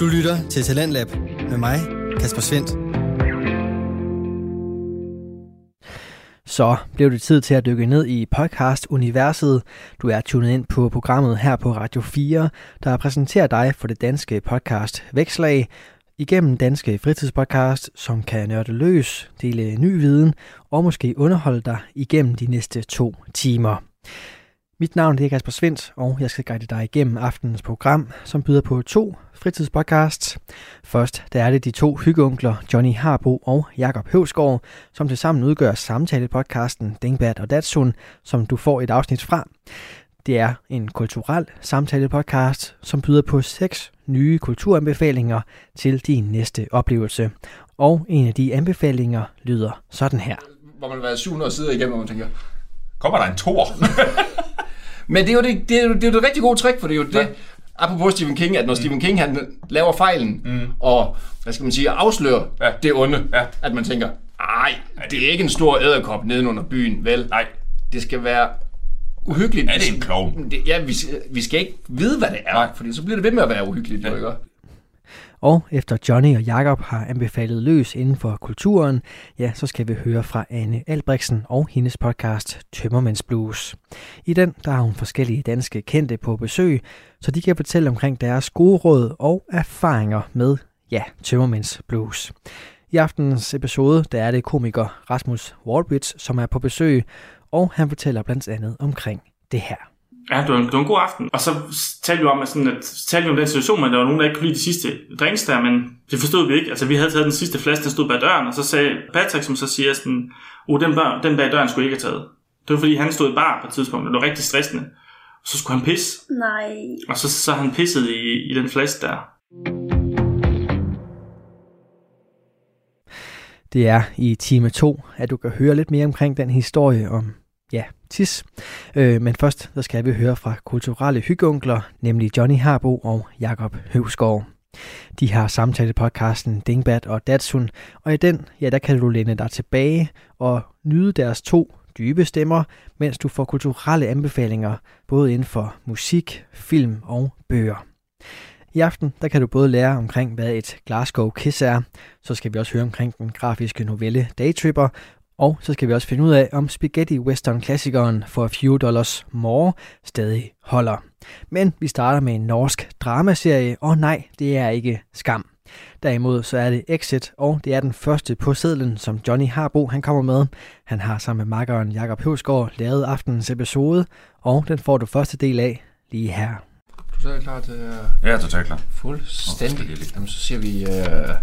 Du lytter til Talentlab med mig, Kasper Svendt. Så blev det tid til at dykke ned i podcast-universet. Du er tunet ind på programmet her på Radio 4, der præsenterer dig for det danske podcast Vækslag, igennem danske fritidspodcast, som kan nørde løs, dele ny viden og måske underholde dig igennem de næste to timer. Mit navn er Kasper Svendt, og jeg skal guide dig igennem aftenens program, som byder på to fritidspodcasts. Først der er det de to hyggeunkler Johnny Harbo og Jakob Høvsgaard, som tilsammen udgør samtalepodcasten Dingbat og Datsun, som du får et afsnit fra. Det er en kulturel samtalepodcast, som byder på seks nye kulturanbefalinger til din næste oplevelse. Og en af de anbefalinger lyder sådan her. Hvor man har været 700 sider igennem, og man tænker, Kommer der en tor? Men det er jo det, det, er jo, det, er jo det rigtig gode trick, for det er jo det, apropos Stephen King, at når mm. Stephen King han laver fejlen, mm. og hvad skal man sige, afslører ja. Ja. det onde, Ja. at man tænker, ej, det er ikke en stor æderkop nedenunder byen, vel? Nej. Det skal være uhyggeligt. Er det en klovn? Ja, vi, vi skal ikke vide, hvad det er, Nej. fordi så bliver det ved med at være uhyggeligt, ja. jo, ikke? Og efter Johnny og Jakob har anbefalet løs inden for kulturen, ja, så skal vi høre fra Anne Albrechtsen og hendes podcast Tømmermænds Blues. I den der har hun forskellige danske kendte på besøg, så de kan fortælle omkring deres gode råd og erfaringer med, ja, Tømmermænds Blues. I aftenens episode, der er det komiker Rasmus Wallbridge, som er på besøg, og han fortæller blandt andet omkring det her. Ja, det var, en, det var en god aften. Og så talte vi om, at, sådan, at talte vi om den situation, at der var nogen, der ikke kunne lide de sidste drinks der, men det forstod vi ikke. Altså, vi havde taget den sidste flaske, der stod bag døren, og så sagde Patrick, som så siger sådan, oh, den, bør, den bag døren skulle jeg ikke have taget. Det var fordi, han stod i bar på et tidspunkt, og det var rigtig stressende. Og så skulle han pisse, Nej. og så, så han pisset i, i den flaske der. Det er i time 2, at du kan høre lidt mere omkring den historie om, tis. Øh, men først, så skal vi høre fra kulturelle hyggeunkler, nemlig Johnny Harbo og Jakob Høvsgaard. De har samtalt podcasten Dingbat og Datsun, og i den, ja, der kan du læne dig tilbage og nyde deres to dybe stemmer, mens du får kulturelle anbefalinger, både inden for musik, film og bøger. I aften der kan du både lære omkring, hvad et Glasgow Kiss er, så skal vi også høre omkring den grafiske novelle Daytripper, og så skal vi også finde ud af, om spaghetti western klassikeren for a few dollars more stadig holder. Men vi starter med en norsk dramaserie, og nej, det er ikke Skam. Derimod så er det Exit, og det er den første på sedlen, som Johnny Harbo han kommer med. Han har sammen med makkeren Jakob Høvsgaard lavet aftenens episode, og den får du første del af lige her. Du er klar til uh, Ja, totalt klar. fuldstændig. Jamen, så siger vi, uh,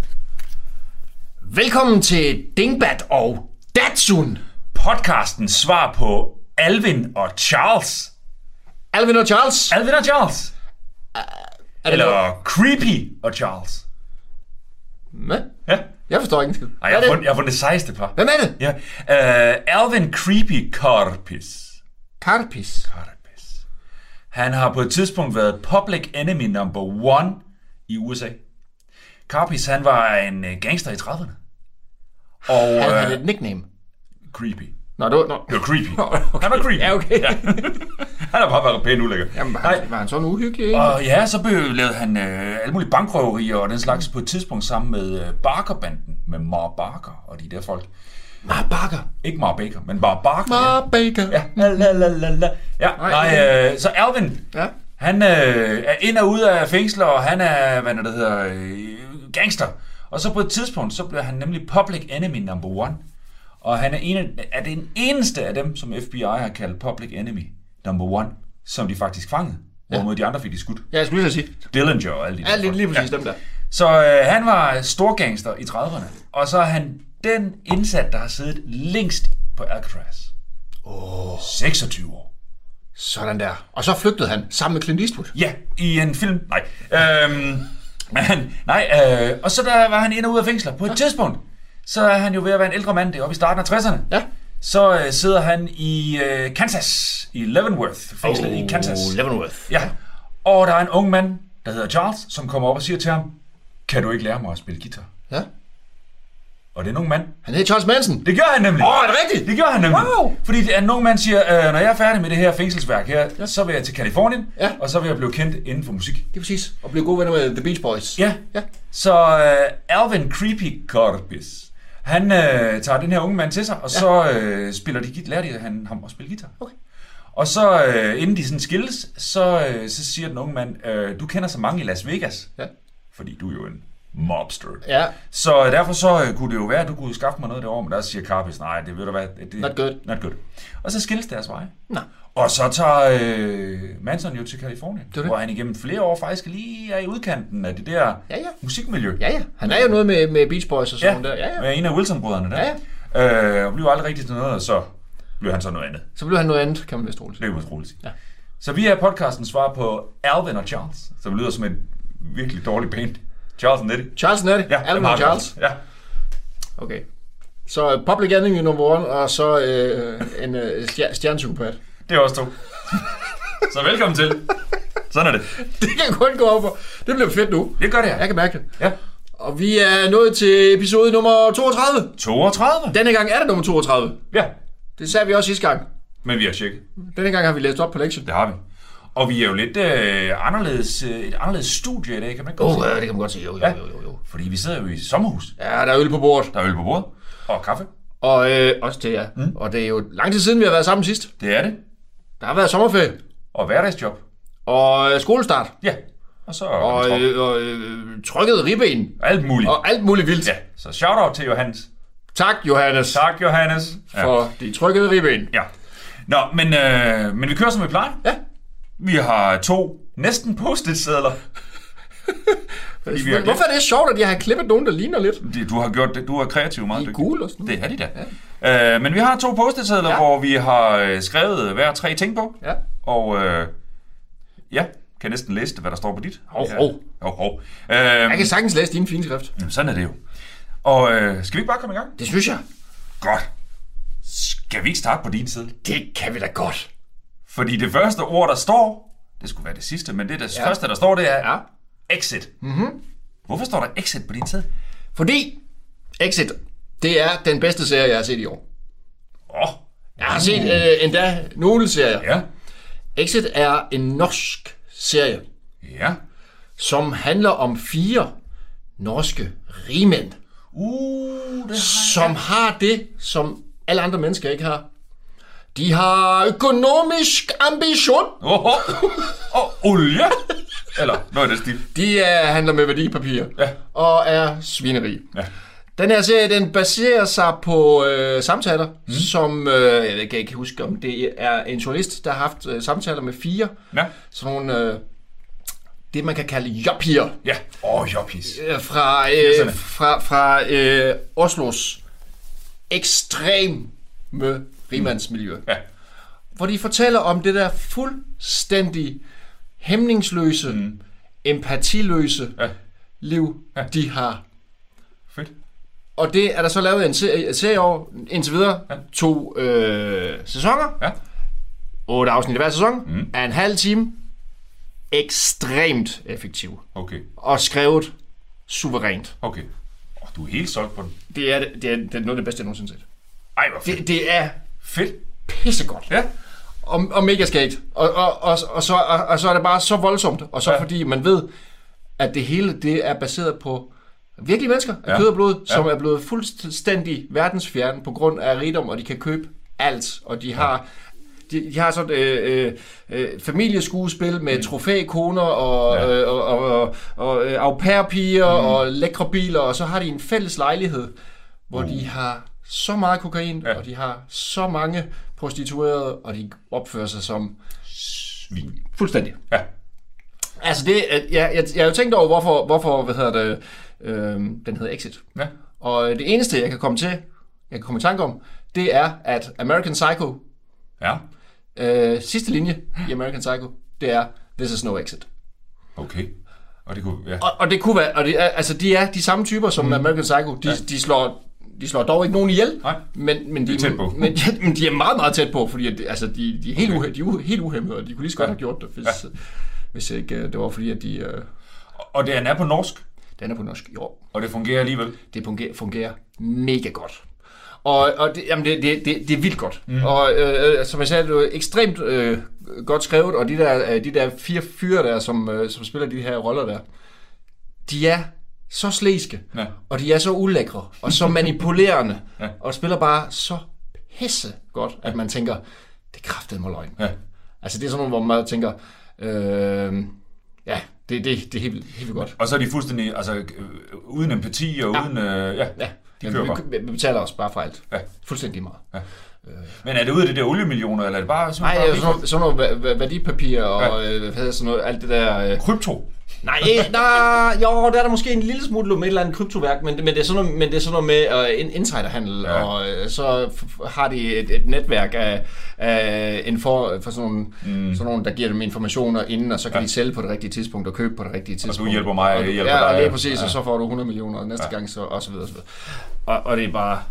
velkommen til Dingbat og Datsun. Podcasten svar på Alvin og Charles. Alvin og Charles. Alvin og Charles. Er det noget? Eller Creepy og Charles. Hvad? Ja. Jeg forstår ikke. Ej, jeg, har fundet, jeg har fundet det sejeste par. Hvem er det? Ja. Uh, Alvin Creepy Carpis. Karpis. Carpis. Han har på et tidspunkt været public enemy number one i USA. Carpis, han var en øh, gangster i 30'erne. Og Han øh, havde et nickname. creepy. Nå, det var... Nå. Det var creepy. Okay. Han var creepy. Ja, okay. Ja. han har bare været pænt ulækker. Jamen, var Nej. han, var han sådan uhyggelig? Og ja, så blev, lavede han øh, alle mulige bankrøverier og den slags på et tidspunkt sammen med øh, Barker-banden, med Mar Barker og de der folk. Mar Barker. Ikke Mar Baker, men Mar Barker. Mar Baker. Ja, la, la, la, la, la. ja Nej, nej, øh, så Alvin, Ja. han øh, er ind og ud af fængsler, og han er, hvad det, der hedder, øh, gangster. Og så på et tidspunkt, så bliver han nemlig public enemy number one. Og han er, en af, er den eneste af dem, som FBI har kaldt public enemy number one, som de faktisk fangede. Hvorimod de andre fik de skudt. Ja, jeg skulle lige sige. Dillinger og alle de Ja, der lige, folk. lige præcis dem der. Så øh, han var storgangster i 30'erne, og så er han den indsat, der har siddet længst på Alcatraz. Oh. 26 år. Sådan der. Og så flygtede han sammen med Clint Eastwood. Ja, i en film. Nej. Øhm, men, nej, øh, og så der var han ind og ud af fængsler. På et tidspunkt, så er han jo ved at være en ældre mand. Det er oppe i starten af 60'erne. Ja. Så øh, sidder han i øh, Kansas, i Leavenworth, fængslet oh, i Kansas. Leavenworth. Ja. Og der er en ung mand, der hedder Charles, som kommer op og siger til ham, kan du ikke lære mig at spille guitar? Ja. Og det er en ung mand. Han hedder Charles Manson. Det gør han nemlig. Åh, er det rigtigt? Det gør han nemlig. Wow. Fordi det er en ung mand siger, øh, når jeg er færdig med det her fængselsværk her, ja. så vil jeg til Kalifornien, Ja. og så vil jeg blive kendt inden for musik. Det er præcis. Og blive gode venner med The Beach Boys. Ja. Ja. Så øh, Alvin Creepy Corbis, han øh, tager den her unge mand til sig, og ja. så øh, spiller de, lærer de han, ham at spille guitar. Okay. Og så, øh, inden de sådan skilles, så, øh, så siger den unge mand, øh, du kender så mange i Las Vegas, Ja. fordi du er jo en mobster. Ja. Så øh, derfor så øh, kunne det jo være, at du kunne skaffe mig noget derovre, men der siger Carpis, nej, det ved du hvad. Det, Not good. Not good. Og så skilles deres veje. Nå. Og så tager øh, Manson jo til Kalifornien, det. hvor han igennem flere år faktisk lige er i udkanten af det der Ja, ja. musikmiljø. Ja, ja. Han er jo noget med, med Beach Boys og sådan Ja, der. Ja, ja. med en af Wilson-brødrene der. Ja, Øh, og blev aldrig rigtig til noget, og så blev han så noget andet. Så blev han noget andet, kan man vist roligt. Det er jo utroligt. Ja. Så vi er podcasten svar på Alvin og Charles, som lyder som et virkelig dårligt band. Charles Nettie. Charles Nettie. Ja, Alvin og Charles. Ja. Okay. Så uh, Public Enemy nummer one, og så øh, en øh, stjer- stjernepsykopat. Det er også to. så velkommen til. Sådan er det. Det kan kun gå over for. Det bliver fedt nu. Det gør det her. Jeg kan mærke det. Ja. Og vi er nået til episode nummer 32. 32. Denne gang er det nummer 32. Ja. Det sagde vi også sidste gang. Men vi har tjekket. Denne gang har vi læst op på lektion. Det har vi. Og vi er jo lidt øh, anderledes, øh, et anderledes studie i dag, kan man ikke godt Åh, sige. ja, det kan man godt sige. Jo, jo, Ja. jo, jo, jo. Fordi vi sidder jo i sommerhus. Ja, der er øl på bordet. Der er øl på bordet. Og kaffe. Og øh, også det, ja. Mm. Og det er jo lang tid siden, vi har været sammen sidst. Det er det. Der har været sommerferie. Og hverdagsjob. Og øh, skolestart. Ja. Og så Og, øh, og øh, trykket ribben. alt muligt. Og alt muligt vildt. Ja, så shout-out til Johannes. Tak, Johannes, Tak, Johannes. Ja. for de trykkede ribben. ja. Nå, men, øh, men vi kører som vi plejer. Ja. Vi har to næsten post-it-sædler. Fordi vi har Hvorfor er det sjovt, at jeg har klippet nogen, der ligner lidt? Det, du har gjort det. Du er kreativ meget De er gule og sådan noget. Det er de da. Ja. Øh, men vi har to post-it-sædler, Ja. ja. hvor vi har øh, skrevet hver tre ting på. Ja. Og øh, ja, kan næsten læse det, hvad der står på dit. Hov, hov. Hov, hov. Øh, Jeg kan sagtens læse din fine skrift. jamen, sådan er det jo. Og øh, skal vi ikke bare komme i gang? Det synes jeg. Godt. Skal vi ikke starte på din side? Det kan vi da godt. Fordi det første ord, der står, det skulle være det sidste, men det, det Ja. første, der står, det er Ja. exit. Mm-hmm. Hvorfor står der exit på din side? Fordi Exit, det er den bedste serie, jeg har set i år. Åh, oh, Jeg har set øh, endda nogle serier. ja, Exit er en norsk serie, ja. som handler om fire norske rigmænd, Uh, det som har det, som alle andre mennesker ikke har. De har økonomisk ambition. Åh, oh, oh, olie. Eller noget af det stil. De er, handler med værdipapir Ja. og er svinerige. Ja. Den her serie, den baserer sig på øh, samtaler, mm. som, øh, jeg kan ikke huske, om det er en journalist, der har haft øh, samtaler med fire, Ja. sådan nogle, øh, det man kan kalde jobpiger, Ja. Åh, oh, jobbis. øh, fra, øh, fra, fra øh, Oslos ekstreme rimandsmiljø. Ja. Hvor de fortæller om det der fuldstændig hæmningsløse, mm. empatiløse Ja. liv, Ja. de har. Fedt. Og det er der så lavet en serie, serie over indtil videre. Ja. To øh, sæsoner. Ja. Otte afsnit i hver sæson. Mm. Af en halv time. Ekstremt effektiv. Okay. Og skrevet suverænt. Okay. Oh, du er helt solgt på den. Det er, det, er, det er noget af det bedste, jeg nogensinde har set. Ej, hvor fedt. Det, det er Fedt. pissegodt. Ja. Og, og mega skægt. Og, og, og, og, så, og, og så er det bare så voldsomt. Og så Ja. ja. fordi man ved, at det hele det er baseret på virkelige mennesker af Ja. ja. kød og blod, Ja. som er blevet fuldstændig verdensfjerne på grund af rigdom, og de kan købe alt. Og de har... De, de har sådan øh, øh, øh, familieskuespil med mm. trofækoner og, Ja. ja. øh, og, og, og, og øh, au pair-piger mm. og lækre biler, og så har de en fælles lejlighed, hvor uh. de har så meget kokain, Ja. og de har så mange prostituerede, og de opfører sig som Svin. fuldstændig. Ja. Altså det, øh, jeg, jeg, jeg har jo tænkt over, hvorfor, hvorfor hvad hedder det, øh, den hedder Exit. Ja. Og det eneste, jeg kan komme til, jeg kan komme i tanke om, det er, at American Psycho, Ja. øh, sidste linje i American Psycho, det er, this is no exit. Okay. Og det kunne... Ja. Og, og det kunne være, og det altså de er de samme typer som mm. American Psycho, de, ja. de slår de slår dog ikke nogen ihjel, Nej. men, men, de, er tæt på. men, men de er meget, meget tæt på, fordi at, altså, de, de, er helt, uhe, de er helt uhemmede, og de kunne lige så godt Ja. have gjort det, hvis, Ja. ja. hvis ikke øh, det var fordi, at de... Øh, Og det er, er på norsk. Den er på norsk, jo. Og det fungerer alligevel. Det fungerer, fungerer mega godt. Og, og det, jamen det, det, det, det er vildt godt. Mm. Og øh, som jeg sagde, det er ekstremt øh, godt skrevet, og de der, øh, de der fire fyre der, som, øh, som spiller de her roller der, de er så slæske, Ja. og de er så ulækre, og så manipulerende, Ja. og spiller bare så pisse godt, at man tænker, det kraftet mig løgn. Ja. Altså det er sådan noget, hvor man tænker, øh, ja, det, det, det er helt, helt godt. Og så er de fuldstændig, altså, øh, uden empati og uden, øh, ja, Ja, de kører vi, vi betaler os bare for alt. Ja. Fuldstændig meget. Men er det ud af det der oliemillioner, eller er det bare sådan Nej, bare sådan noget, sådan noget væ- væ- værdipapirer og Ja. øh, hvad hedder sådan noget, alt det der... Øh, krypto? nej, øh, nej, jo, der er der måske en lille smule med et eller andet kryptoværk, men, men, det er sådan noget, men det er sådan noget med in- insiderhandel, Ja. ja. og øh, så har de et, et netværk af, af en for, for sådan, nogle, mm. sådan nogle, der giver dem informationer inden, og så kan Ja. ja. de sælge på det rigtige tidspunkt og købe på det rigtige tidspunkt. hjælper mig, jeg og, hjælper ja, dig. og lige præcis, Ja. ja. og så får du 100 millioner, og næste ja. gang så, og så videre, og så videre. Og, og det er bare...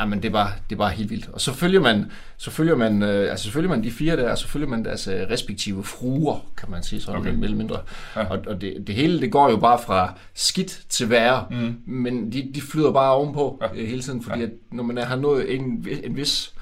Jamen, det er bare, det er bare helt vildt. Og så følger man, så følger man, øh, altså, så følger man de fire der, og så følger man deres øh, respektive fruer, kan man sige, sådan Okay. okay. mere mindre. Ja. Og, og det, det hele, det går jo bare fra skidt til værre, mm. men de, de flyder bare ovenpå Ja. ja. hele tiden, fordi ja. at når man har nået en, en vis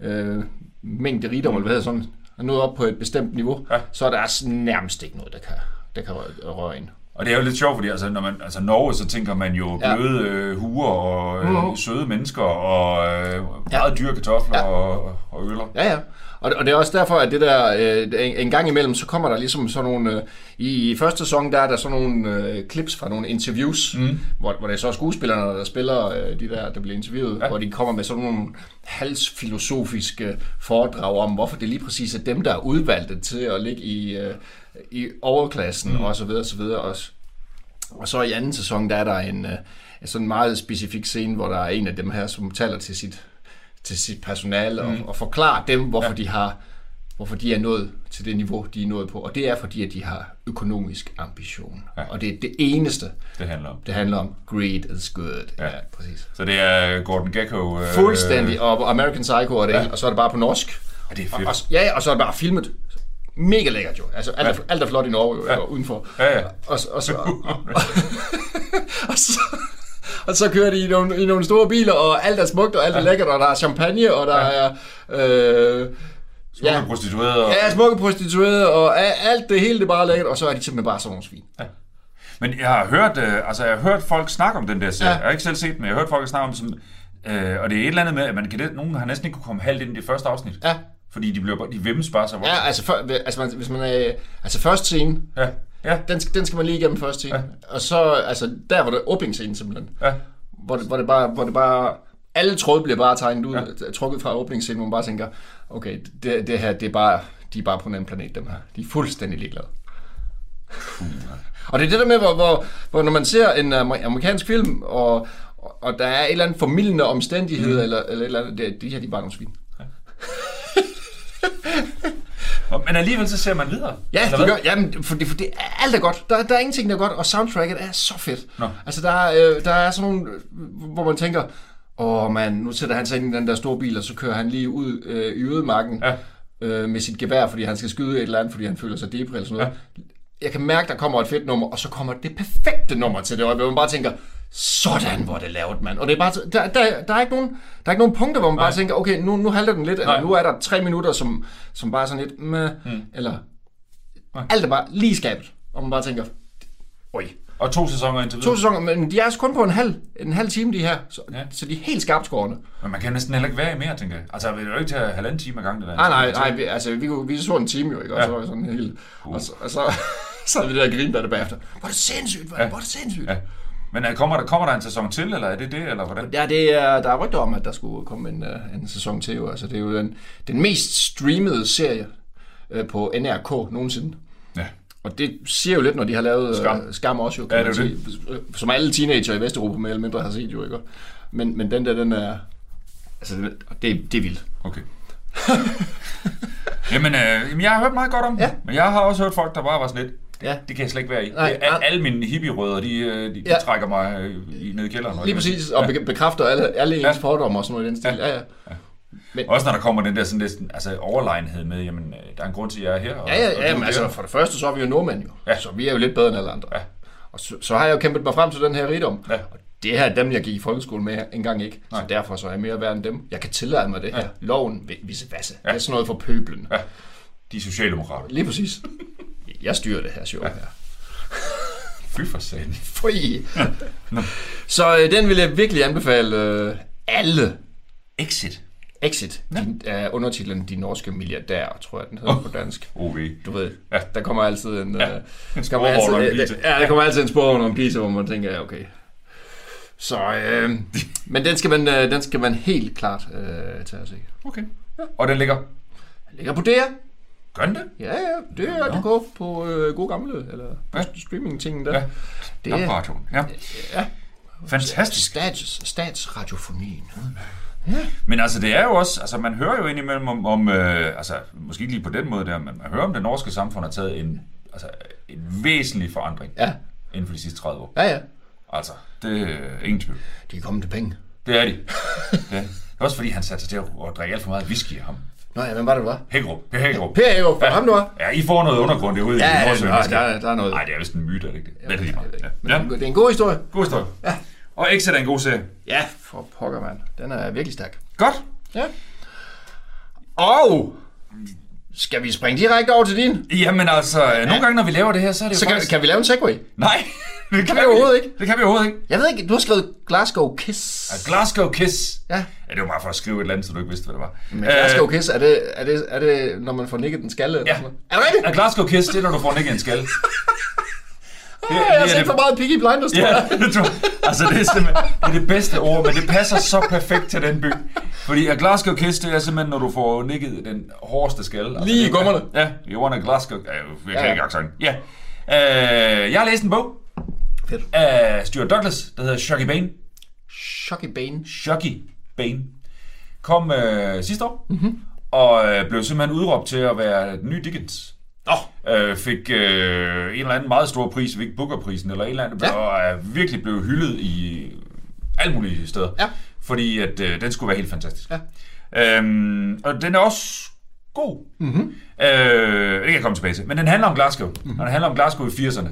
øh, mængde rigdom, mm. eller hvad hedder sådan, er nået op på et bestemt niveau, Ja. så er der altså nærmest ikke noget, der kan, der kan røre ind. Og det er jo lidt sjovt, fordi altså, når man, altså Norge, så tænker man jo Ja. bløde øh, huer og øh, søde mennesker og øh, meget dyre kartofler Ja. og, og øller. Ja, ja. Og, og det er også derfor, at det der, øh, en, en gang imellem, så kommer der ligesom sådan nogle, øh, i første sæson, der er der sådan nogle øh, clips fra nogle interviews, mm. hvor, hvor det er så skuespillerne, der spiller øh, de der, der bliver interviewet, Ja. ja. hvor de kommer med sådan nogle halsfilosofiske foredrag om, hvorfor det lige præcis er dem, der er udvalgte til at ligge i, øh, i overklassen, mm. og så videre, så videre også. Og så i anden sæson, der er der en, øh, en sådan meget specifik scene, hvor der er en af dem her, som taler til sit, til sit personale og, og forklarer dem, hvorfor Ja. de har hvorfor de er nået til det niveau, de er nået på. Og det er fordi, at de har økonomisk ambition. Ja. Og det er det eneste, Det handler om. det handler om. Greed is good. Ja. Ja, præcis. Så det er Gordon Gekko. Øh, Fuldstændig. Og American Psycho og det, Ja. og så er det bare på norsk. Ja, det er Og, fedt. og, ja, ja, og så er det bare filmet. Mega lækkert jo. Altså, alt, Ja. er, alt er flot i Norge jo, Ja. ja. og udenfor. Ja, ja. Og, og, og, så, og, og, så, og så kører de i nogle, i nogle store biler, og alt er smukt, og alt er lækkert, og der er champagne, og der Ja. er... Øh, Smukke ja. prostituerede. Og... Ja, smukke prostituerede, og alt det hele, det er bare lækkert, og så er de simpelthen bare sådan nogle svin. Men jeg har hørt, øh, altså jeg har hørt folk snakke om den der serie. Ja. Ja. Jeg har ikke selv set den, men jeg har hørt folk snakke om som, øh, og det er et eller andet med, at man kan det, nogen har næsten ikke kunne komme halvt ind i det første afsnit. Ja, Fordi de, bliver, bare- de vimmes bare så voldsomt. ja altså, for, altså, man, hvis man er... Altså, første scene, Ja. Ja. den, skal- den skal man lige igennem første scene. Ja. Ja. Og så, altså, der var det åbningsscenen simpelthen. ja. Hvor det, hvor det bare... Hvor det bare alle tråde bliver bare tegnet ud, ja. trukket fra åbningsscenen, hvor man bare tænker, okay, det, det her, det er bare, de er bare på en anden planet, dem her. De er fuldstændig ligeglade. Og det er det der med, hvor, hvor, hvor når man ser en amer- amerikansk film, og, og, der er et eller andet formidlende omstændighed, mm. eller, eller et eller andet, det, de her, de er bare nogle svin. Og- Men alligevel så ser man videre. Ja, det gør, jamen, for, det, for det er, alt er godt. Der, der er ingenting, der er godt, og soundtracket er så fedt. Nå. Altså, der, er, øh, der er sådan nogle, øh, hvor man tænker, åh man, nu sætter han sig ind i den der store bil, og så kører han lige ud øh, i ødemarken Ja. øh, med sit gevær, fordi han skal skyde et eller andet, fordi han føler sig depre eller sådan noget. Ja. Jeg kan mærke, der kommer et fedt nummer, og så kommer det perfekte nummer til det, og man bare tænker, sådan hvor det lavet, mand. Og det er bare, der, der, der, er ikke nogen, der er ikke nogen punkter, hvor man Nej. bare tænker, okay, nu, nu halter den lidt, Nej. eller nu er der tre minutter, som, som bare sådan lidt, meh, hmm. eller Nej. alt er bare lige skabet, og man bare tænker, oj. Og to sæsoner indtil videre. To sæsoner, men de er altså kun på en halv, en halv time, de her, så, Ja. så de er helt skarpt skårende. Men man kan næsten heller ikke være i mere, tænker jeg. Altså, vi er jo ikke til halvanden time ad gangen. Nej, nej, nej, vi, altså, vi, kunne- vi så en time jo, ikke? Og Ja. så var det sådan helt... Og så, og så, så havde vi det der grin der, der bagefter. Hvor er det sindssygt, hvor, Ja. ja. hvor er det sindssygt. Ja. Men øh, kommer der, kommer der en sæson til, eller er det det, eller hvordan? Ja, det er, der er rygter om, at der skulle komme en, uh, en sæson til. Jo. Altså, det er jo den, den mest streamede serie uh, på NRK nogensinde. Ja. Og det siger jo lidt, når de har lavet Skam. Skam, skam også jo, kan Ja, man det er jo sige. Som alle teenager i Vesteuropa mere eller mindre har set jo, ikke? Men, men den der, den er... Altså, det, det, det er vildt. Okay. jamen, øh, jeg har hørt meget godt om den, Ja. men jeg har også hørt folk, der bare var sådan lidt, Ja. det kan jeg slet ikke være i. Nej, det, al, nej. alle mine hippie-rødder, de, øh, de, de Ja. trækker mig øh, i, ned i kælderen. Lige præcis, og be- bekræfter alle, alle ens Ja. ja. fordomme og sådan noget i den stil. Ja. Ja, ja. Også når der kommer den der sådan lidt, altså, overlegenhed med, jamen, øh, der er en grund til, at jeg er her. Og, Ja, ja, ja, men er altså for det første, så er vi jo nordmænd jo. Ja. Ja. Så vi er jo lidt bedre end alle andre. Ja. Og så, så har jeg jo kæmpet mig frem til den her rigdom. Ja. Og det her er dem, jeg gik i folkeskole med engang ikke. Så derfor så er jeg mere værd end dem. Jeg kan tillade mig det her. Loven vil vise vasse. Det er sådan noget for pøblen. Ja. De er socialdemokrater. Lige præcis. Jeg styrer det her show her. Fy for satan. Fri. så øh, den vil jeg virkelig anbefale øh, alle. Exit. Exit. Din, øh, undertitlen De norske milliardærer, tror jeg, den hedder på dansk. OV. Du ved, Ja. der kommer altid en... Ja, øh, en kommer altid, øh. Ja, der kommer altid en spor under en pizza, hvor man tænker, ja, okay. Så, øh, men den skal man, øh, den skal man helt klart øh, tage og se. Okay. Og den ligger... Den ligger på DR. Gør den det? Ja, ja, det er det går på øh, gode gamle, eller på Ja. streaming-tingen der. Ja. Det er. Ja. ja, Fantastisk. stats, statsradiofonien. Men altså, det er jo også, altså man hører jo indimellem om, om øh, altså måske ikke lige på den måde der, men man hører om det norske samfund har taget en, altså, en væsentlig forandring Ja, inden for de sidste 30 år. ja, ja. Altså, det er ingen tvivl. De er kommet til penge. Det er de. Det er. Også fordi han satte sig til at drikke alt for meget whisky af ham. Nå ja, hvem var det, det var? Hækkerup. Per Hækkerup. Per Ego, for ham du var. Ja, I får noget undergrund derude Ja, i ja, Nordsøen. ja, der, er- der er noget. Nej, det er vist en myte, er det ikke det? Ja, det er lige meget. ikke. Ja. Men ja. det er en god historie. God historie. Ja. Og Exit er en god serie. Ja, for pokker, mand. Den er virkelig stærk. Godt. Ja. Og skal vi springe direkte over til din? Jamen altså, nogle gange når vi laver det her, så er det jo Så kan, faktisk... kan vi lave en segway? Nej, det kan vi overhovedet ikke. Det kan vi overhovedet ikke. Jeg ved ikke, du har skrevet Glasgow Kiss. A Glasgow Kiss. Ja. Ja, det var bare for at skrive et eller andet, så du ikke vidste, hvad det var. Men Glasgow Kiss, er det, er, det, er det, når man får nikket den skalle? eller Ja. sådan noget? Er det rigtigt? A Glasgow Kiss, det er, når du får nikket en skal. Det, jeg har er set det- for meget Piggy Blinders, tror Ja, jeg. det tror. Altså, det er simpelthen det, er det bedste ord, men det passer så perfekt til den by. Fordi A Glasgow Kiss, det er simpelthen, når du får nikket den hårdeste skal. Altså, Lige i er- gummerne. Ja, you want a Glasgow... Jeg kan Ja. ikke accent. Ja. Øh, jeg har læst en bog Fedt. af Stuart Douglas, der hedder Shocky Bane. Shocky Bane. Shocky Bane. Kom øh, sidste år, mm-hmm. og øh, blev simpelthen udråbt til at være den nye Dickens. Åh, Øh, fik øh, en eller anden meget stor pris, fik Booker-prisen, eller en eller anden, Ja. og er virkelig blev hyldet i alle mulige steder. Ja. Fordi at øh, den skulle være helt fantastisk. Ja. Øhm, og den er også god. Mm-hmm. Øh, det kan jeg komme tilbage til. Men den handler om Glasgow. Mm-hmm. Og den handler om Glasgow i 80'erne,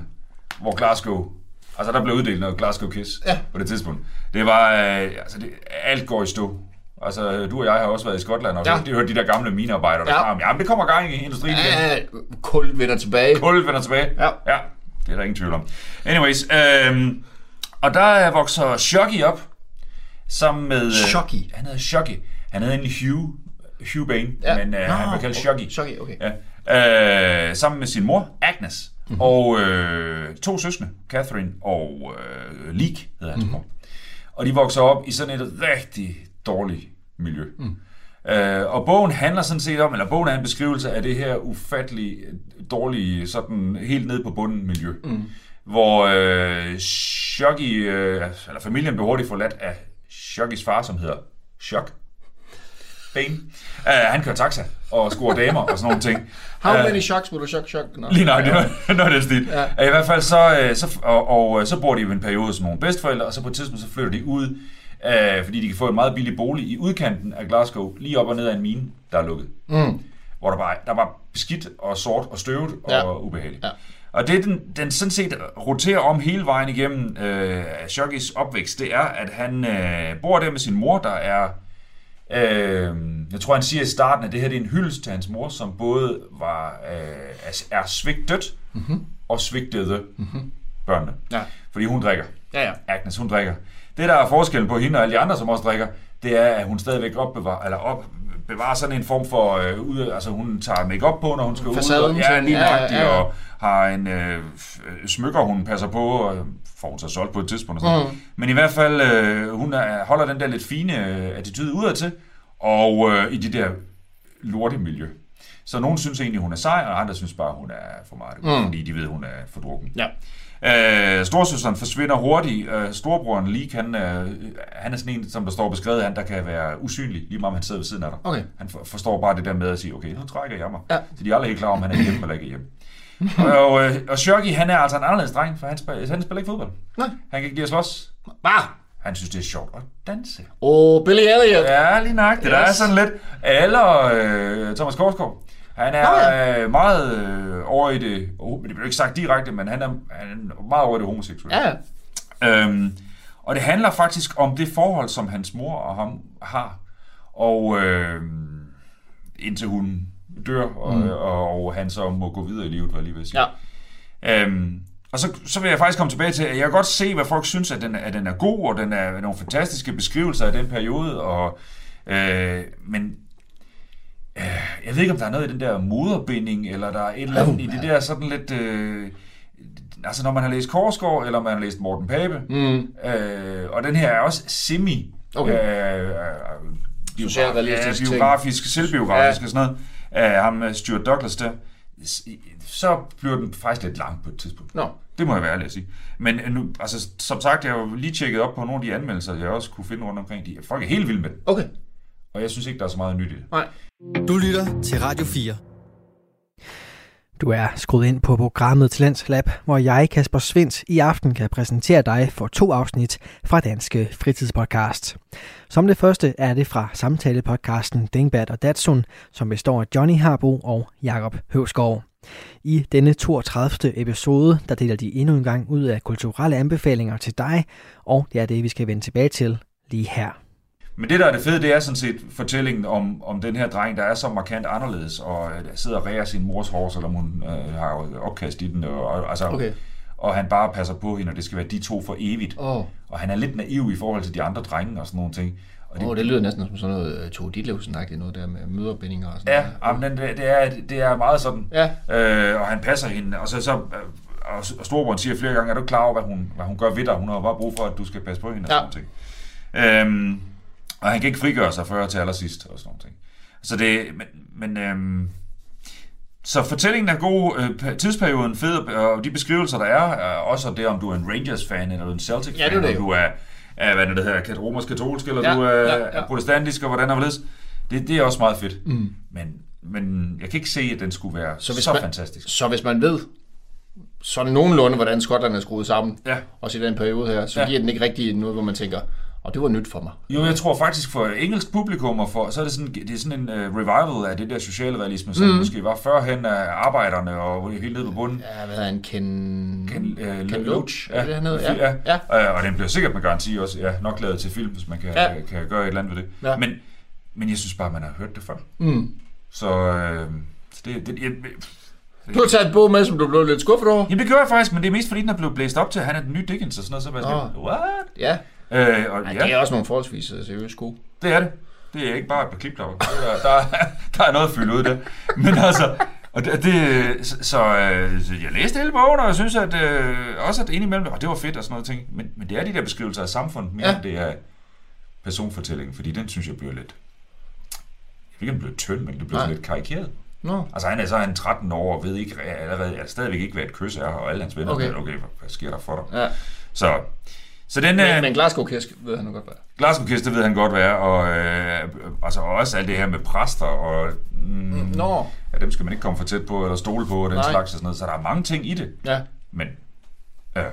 hvor Glasgow... Altså, der blev uddelt noget Glasgow Kiss Ja. på det tidspunkt. Det var... Øh, altså, det, alt går i stå. Altså, du og jeg har også været i Skotland, og Ja. ja. de hørte de der gamle minearbejdere, der Ja. ja. ja, men det kommer gang i industrien igen. ja, kul vender tilbage. Kul vender tilbage. Ja. ja. Det er der ingen tvivl om. Anyways, øhm, og der vokser Shocky op, sammen med... øh, Shocky? Han hedder Shocky. Han hedder egentlig Hugh, Hugh Bane, Ja. men øh, Nå, han bliver kaldt. Shocky. Shocky, okay. Ja. Øh, sammen med sin mor, Agnes, Mhm. mm-hmm. og øh, to søskende, Catherine og øh, Leek hedder hans Mhm. mor. Og de vokser op i sådan et rigtig dårligt miljø. Mm. Øh, og bogen handler sådan set om, eller bogen er en beskrivelse af det her ufattelig dårlige, sådan helt ned på bunden miljø. Mm. Hvor øh, Shocky, øh, eller familien blev hurtigt forladt af Shockys far, som hedder Shock. Bane. Uh, han kører taxa og scorer damer og sådan nogle ting. How Øh, many shocks will a shock shock? No. Lige nok, det var den stil. Ja. Ja. I hvert fald så, øh, så og, og, øh, så bor de jo en periode som nogle bedsteforældre, og så på et tidspunkt så flytter de ud, øh, fordi de kan få en meget billig bolig i udkanten af Glasgow, lige op og ned af en mine, der er lukket. Mm. Hvor der var, der var beskidt og sort og støvet og Ja. ubehageligt. Ja. Og det, den, den sådan set roterer om hele vejen igennem øh, Shockys opvækst, det er, at han øh, bor der med sin mor, der er... Øh, jeg tror, han siger i starten, at det her det er en hyldest til hans mor, som både var øh, er, er svigtet mm-hmm. og svigtede mm-hmm. børnene. Ja. Fordi hun drikker. Ja, ja. Agnes, hun drikker. Det, der er forskellen på hende og alle de andre, som også drikker, det er, at hun stadigvæk opbevarer, eller op, bevarer sådan en form for, øh, ud, altså hun tager makeup på, når hun skal Facaden ud, og, ja, lige ja, ja, og har en øh, smykker, hun passer på, og får hun så solgt på et tidspunkt. Og sådan. Mm. Men i hvert fald, øh, hun er, holder den der lidt fine øh, attitude udadtil, og øh, i det der lortemiljø. Så nogen synes egentlig, hun er sej, og andre synes bare, hun er for meget, mm. fordi de ved, hun er for drukken. Ja. Øh, storsøsteren forsvinder hurtigt. Øh, storebroren Leek, han, øh, han er sådan en, som der står beskrevet, han der kan være usynlig, lige meget om han sidder ved siden af dig. Okay. Han for, forstår bare det der med at sige, okay, nu trækker jeg mig. Ja. Så de er aldrig helt klar, om han er hjemme eller ikke hjemme. og, øh, og Shocky, han er altså en anderledes dreng, for han spiller, han spiller ikke fodbold. Nej. Han kan ikke lide at slås. Bare. Han synes, det er sjovt at danse. Oh, Billy Elliot. Ja, lige nok. Det yes. der er sådan lidt. Eller øh, Thomas Korsgaard. Han er Nå, øh, meget øh, over i det, oh, men det bliver ikke sagt direkte, men han er, han er meget over i det homoseksuelle. Ja. Øhm, og det handler faktisk om det forhold, som hans mor og ham har. Og øh, indtil hun dør, og, mm. og, og han så må gå videre i livet, jeg lige vil sige. ja. Øhm, og så, så vil jeg faktisk komme tilbage til, at jeg kan godt se, hvad folk synes, at den, at den er god, og den er nogle fantastiske beskrivelser af den periode, og, øh, men jeg ved ikke, om der er noget i den der moderbinding, eller der er et eller andet i det der sådan lidt... Øh, altså når man har læst Korsgaard, eller man har læst Morten Pape, Mm. øh, og den her er også semi... Okay. Øh, øh, Socialrealistisk ja, biografisk, selvbiografisk Ja. og sådan noget, af ham øh, Stuart Douglas der, så bliver den faktisk lidt lang på et tidspunkt. Nå. Det må jeg være ærlig at sige. Men øh, nu, altså, som sagt, jeg har jo lige tjekket op på nogle af de anmeldelser, jeg også kunne finde rundt omkring. De, folk er helt vilde med den, Okay. Og jeg synes ikke, der er så meget nyt i det. Nej. Du lytter til Radio 4. Du er skruet ind på programmet Talents Lab, hvor jeg, Kasper Svens, i aften kan præsentere dig for to afsnit fra Danske Fritidspodcast. Som det første er det fra samtalepodcasten Dingbat og Datsun, som består af Johnny Harbo og Jakob Høvsgaard. I denne 32. episode, der deler de endnu en gang ud af kulturelle anbefalinger til dig, og det er det, vi skal vende tilbage til lige her. Men det, der er det fede, det er sådan set fortællingen om, om den her dreng, der er så markant anderledes, og øh, der sidder og ræger sin mors hår, selvom hun øh, har opkast i den, og, og, altså, Okay. og han bare passer på hende, og det skal være de to for evigt. Oh. Og han er lidt naiv i forhold til de andre drenge og sådan nogle ting. Og det, oh, det lyder næsten som sådan noget uh, Tove Ditlevsen-agtigt, noget der med møderbindinger og sådan Ja, noget. jamen, det, det, er, det er meget sådan. Ja. Øh, og han passer hende, og så, så øh, og og storebroren siger flere gange, er du klar over, hvad hun, hvad hun gør ved dig? Hun har bare brug for, at du skal passe på hende og Ja. sådan noget. Øhm, og han kan ikke frigøre sig før til allersidst og sådan noget. Så det, men, men øhm, så fortællingen er god, øh, pe- tidsperioden fed, og de beskrivelser, der er, er også det, om du er en Rangers-fan, eller du er en Celtic-fan, Ja, det er det du er, er hvad det hedder, kat- romersk katolsk, eller Ja, du er, ja, ja. er protestantisk, og hvordan og hvorledes. Det, det er også meget fedt. Mm. Men, men jeg kan ikke se, at den skulle være så, hvis så man- fantastisk. Så hvis man ved sådan nogenlunde, hvordan Skotland er skruet sammen, Ja. også i den periode her, så ja. giver den ikke rigtig noget, hvor man tænker, og det var nyt for mig. Jo, jeg tror faktisk for engelsk publikum, og for, så er det sådan, det er sådan en uh, revival af det der socialrealisme, som mm. måske var førhen af arbejderne og helt nede på bunden. Ja, hvad hedder han? Ken... Ken, uh, Ken Loach? Er det, han hedder? Ja. Ja. ja. Uh, og den bliver sikkert med garanti også ja, nok lavet til film, hvis man kan, Ja. ja. kan gøre et eller andet ved det. Ja. Men, men jeg synes bare, man har hørt det før. Mm. Så, så det, det, jeg, Du har taget en bog med, som du blev lidt skuffet over. jamen det gør jeg faktisk, men det er mest fordi, den er blevet blæst op til, at han er den nye Dickens og sådan noget, så var jeg sådan, what? Ja. Uh, og, ja. ja, Det er også nogle forholdsvis øh, seriøse sko. Det er det. Det er ikke bare et par klipklapper. Der, der, der er noget at fylde ud af det. Men altså, og det, det så, så, øh, jeg læste hele bogen, og jeg synes at, øh, også, at indimellem, og det var fedt og sådan noget ting, men, men det er de der beskrivelser af samfundet, mere Ja. end det er personfortællingen, fordi den synes jeg bliver lidt, jeg ved ikke, det bliver tynd, men det bliver lidt karikeret. Nå. Altså han er så han 13 år og ved ikke allerede, altså, stadigvæk ikke, hvad et kys er, og alle hans venner Okay. okay, okay hvad, sker der for dig? Ja. Så, så den, øh, Men, men Glasgow-kisk ved han godt, hvad er. Glasgow-kiss, det ved han godt, hvad er, og øh, altså også alt det her med præster, og mm, Nå. ja, dem skal man ikke komme for tæt på, eller stole på, og den Nej. slags og sådan noget, så der er mange ting i det, Ja. men øh,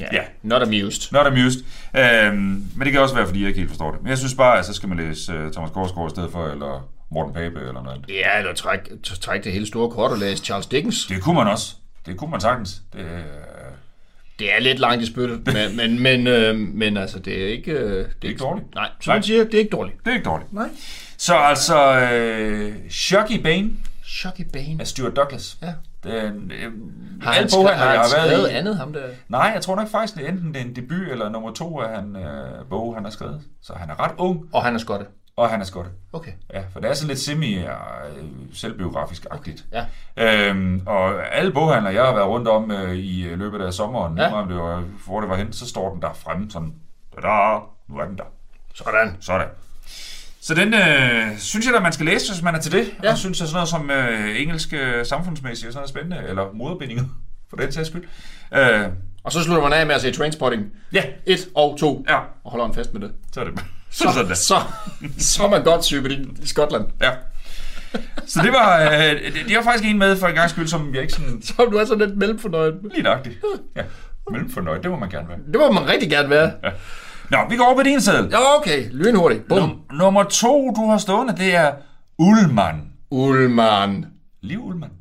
Ja. Ja. Not amused. not amused. Øh, men det kan også være, fordi jeg ikke helt forstår det. Men jeg synes bare, at så skal man læse uh, Thomas Korsgaard i stedet for, eller Morten Pape, eller noget andet. Ja, eller træk, træk det hele store kort og læse Charles Dickens. Det kunne man også. Det kunne man sagtens. Det, øh, Det er lidt langt i spyttet, men, men, men, øh, men altså, det er ikke... Øh, det er ikke dårligt. Nej, som Nej. man siger, det er ikke dårligt. det er ikke dårligt. Nej. Så altså, øh, Shocky Bane Shocky Bane. af Stuart Douglas. Ja. Det er en, øh, Har han, boghandler, har han har været i. andet, ham der? Nej, jeg tror nok faktisk, det er enten det er en debut eller nummer to af han øh, bog, han har skrevet. Så han er ret ung, Og han er skotte. Og han er skotte. Okay. Ja, for det er sådan lidt semi-selvbiografisk-agtigt. Ja. Øhm, og alle boghandler, jeg har været rundt om øh, i løbet af sommeren, Ja. om det var, hvor det var hen, så står den der fremme sådan, da nu er den der. Sådan. Sådan. Så den øh, synes jeg da, man skal læse, hvis man er til det. Ja. Og synes, at sådan noget som øh, engelsk øh, samfundsmæssigt og sådan noget spændende, eller moderbindinger, for den sags skyld. Øh, Og så slutter man af med at se Trainspotting ja, 1 og 2, ja, og holder en fest med det. så er det så, sådan der. så, så er man godt syg i Skotland. Ja. Så det var, øh, det, var faktisk en med for en gang skyld, som jeg ikke sådan Så du er sådan lidt mellemfornøjet. lige nøjagtigt. Ja, mellemfornøjet, det må man gerne være. Det må man rigtig gerne være. Nå, vi går over på din sædel. Ja, okay. Lynhurtigt. Bum. Num- nummer to, du har stående, det er Ullmann. Ullmann. Liv Ullmann.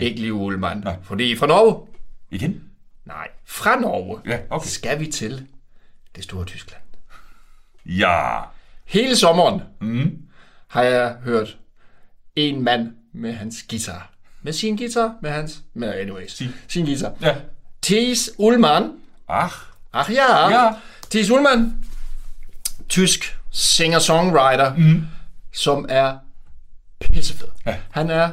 Ikke Liv Ullmann. Nej. Fordi fra Norge, Igen? nej, fra Norge, Ja, okay. skal vi til det store Tyskland. Ja. Hele sommeren Mm. har jeg hørt en mand med hans guitar. Med sin guitar, med hans... Med anyways, sin, sin guitar. Ja. Thies Ullmann. Ach. Ach ja. Ja. Thies Ullmann. Tysk singer-songwriter, mm. som er pissefed. Ja. Han er...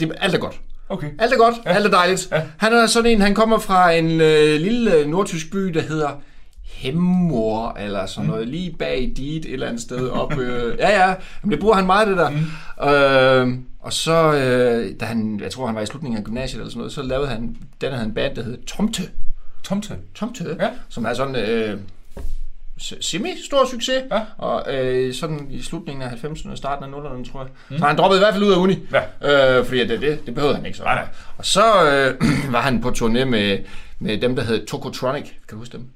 Det, alt er godt. Okay. Alt er godt, ja. alt er dejligt. Ja. Han er sådan en, han kommer fra en øh, lille nordtysk by, der hedder Hemmor, eller sådan noget, mm. lige bag dit et eller andet sted op. Øh, ja, ja, men det bruger han meget, det der. Mm. Øh, og så, øh, da han, jeg tror, han var i slutningen af gymnasiet eller sådan noget, så lavede han, den havde en band, der hed Tomte. Tomte. Tomte, Ja. som er sådan øh, se- semi-stor succes, Ja. og øh, sådan i slutningen af 90'erne, starten af 0'erne, tror jeg. Mm. Så han droppede i hvert fald ud af uni, Ja. øh, fordi det, det, det behøvede han ikke så. Nej, nej. Og så øh, var han på turné med, med dem, der hed Tokotronic, kan du huske dem?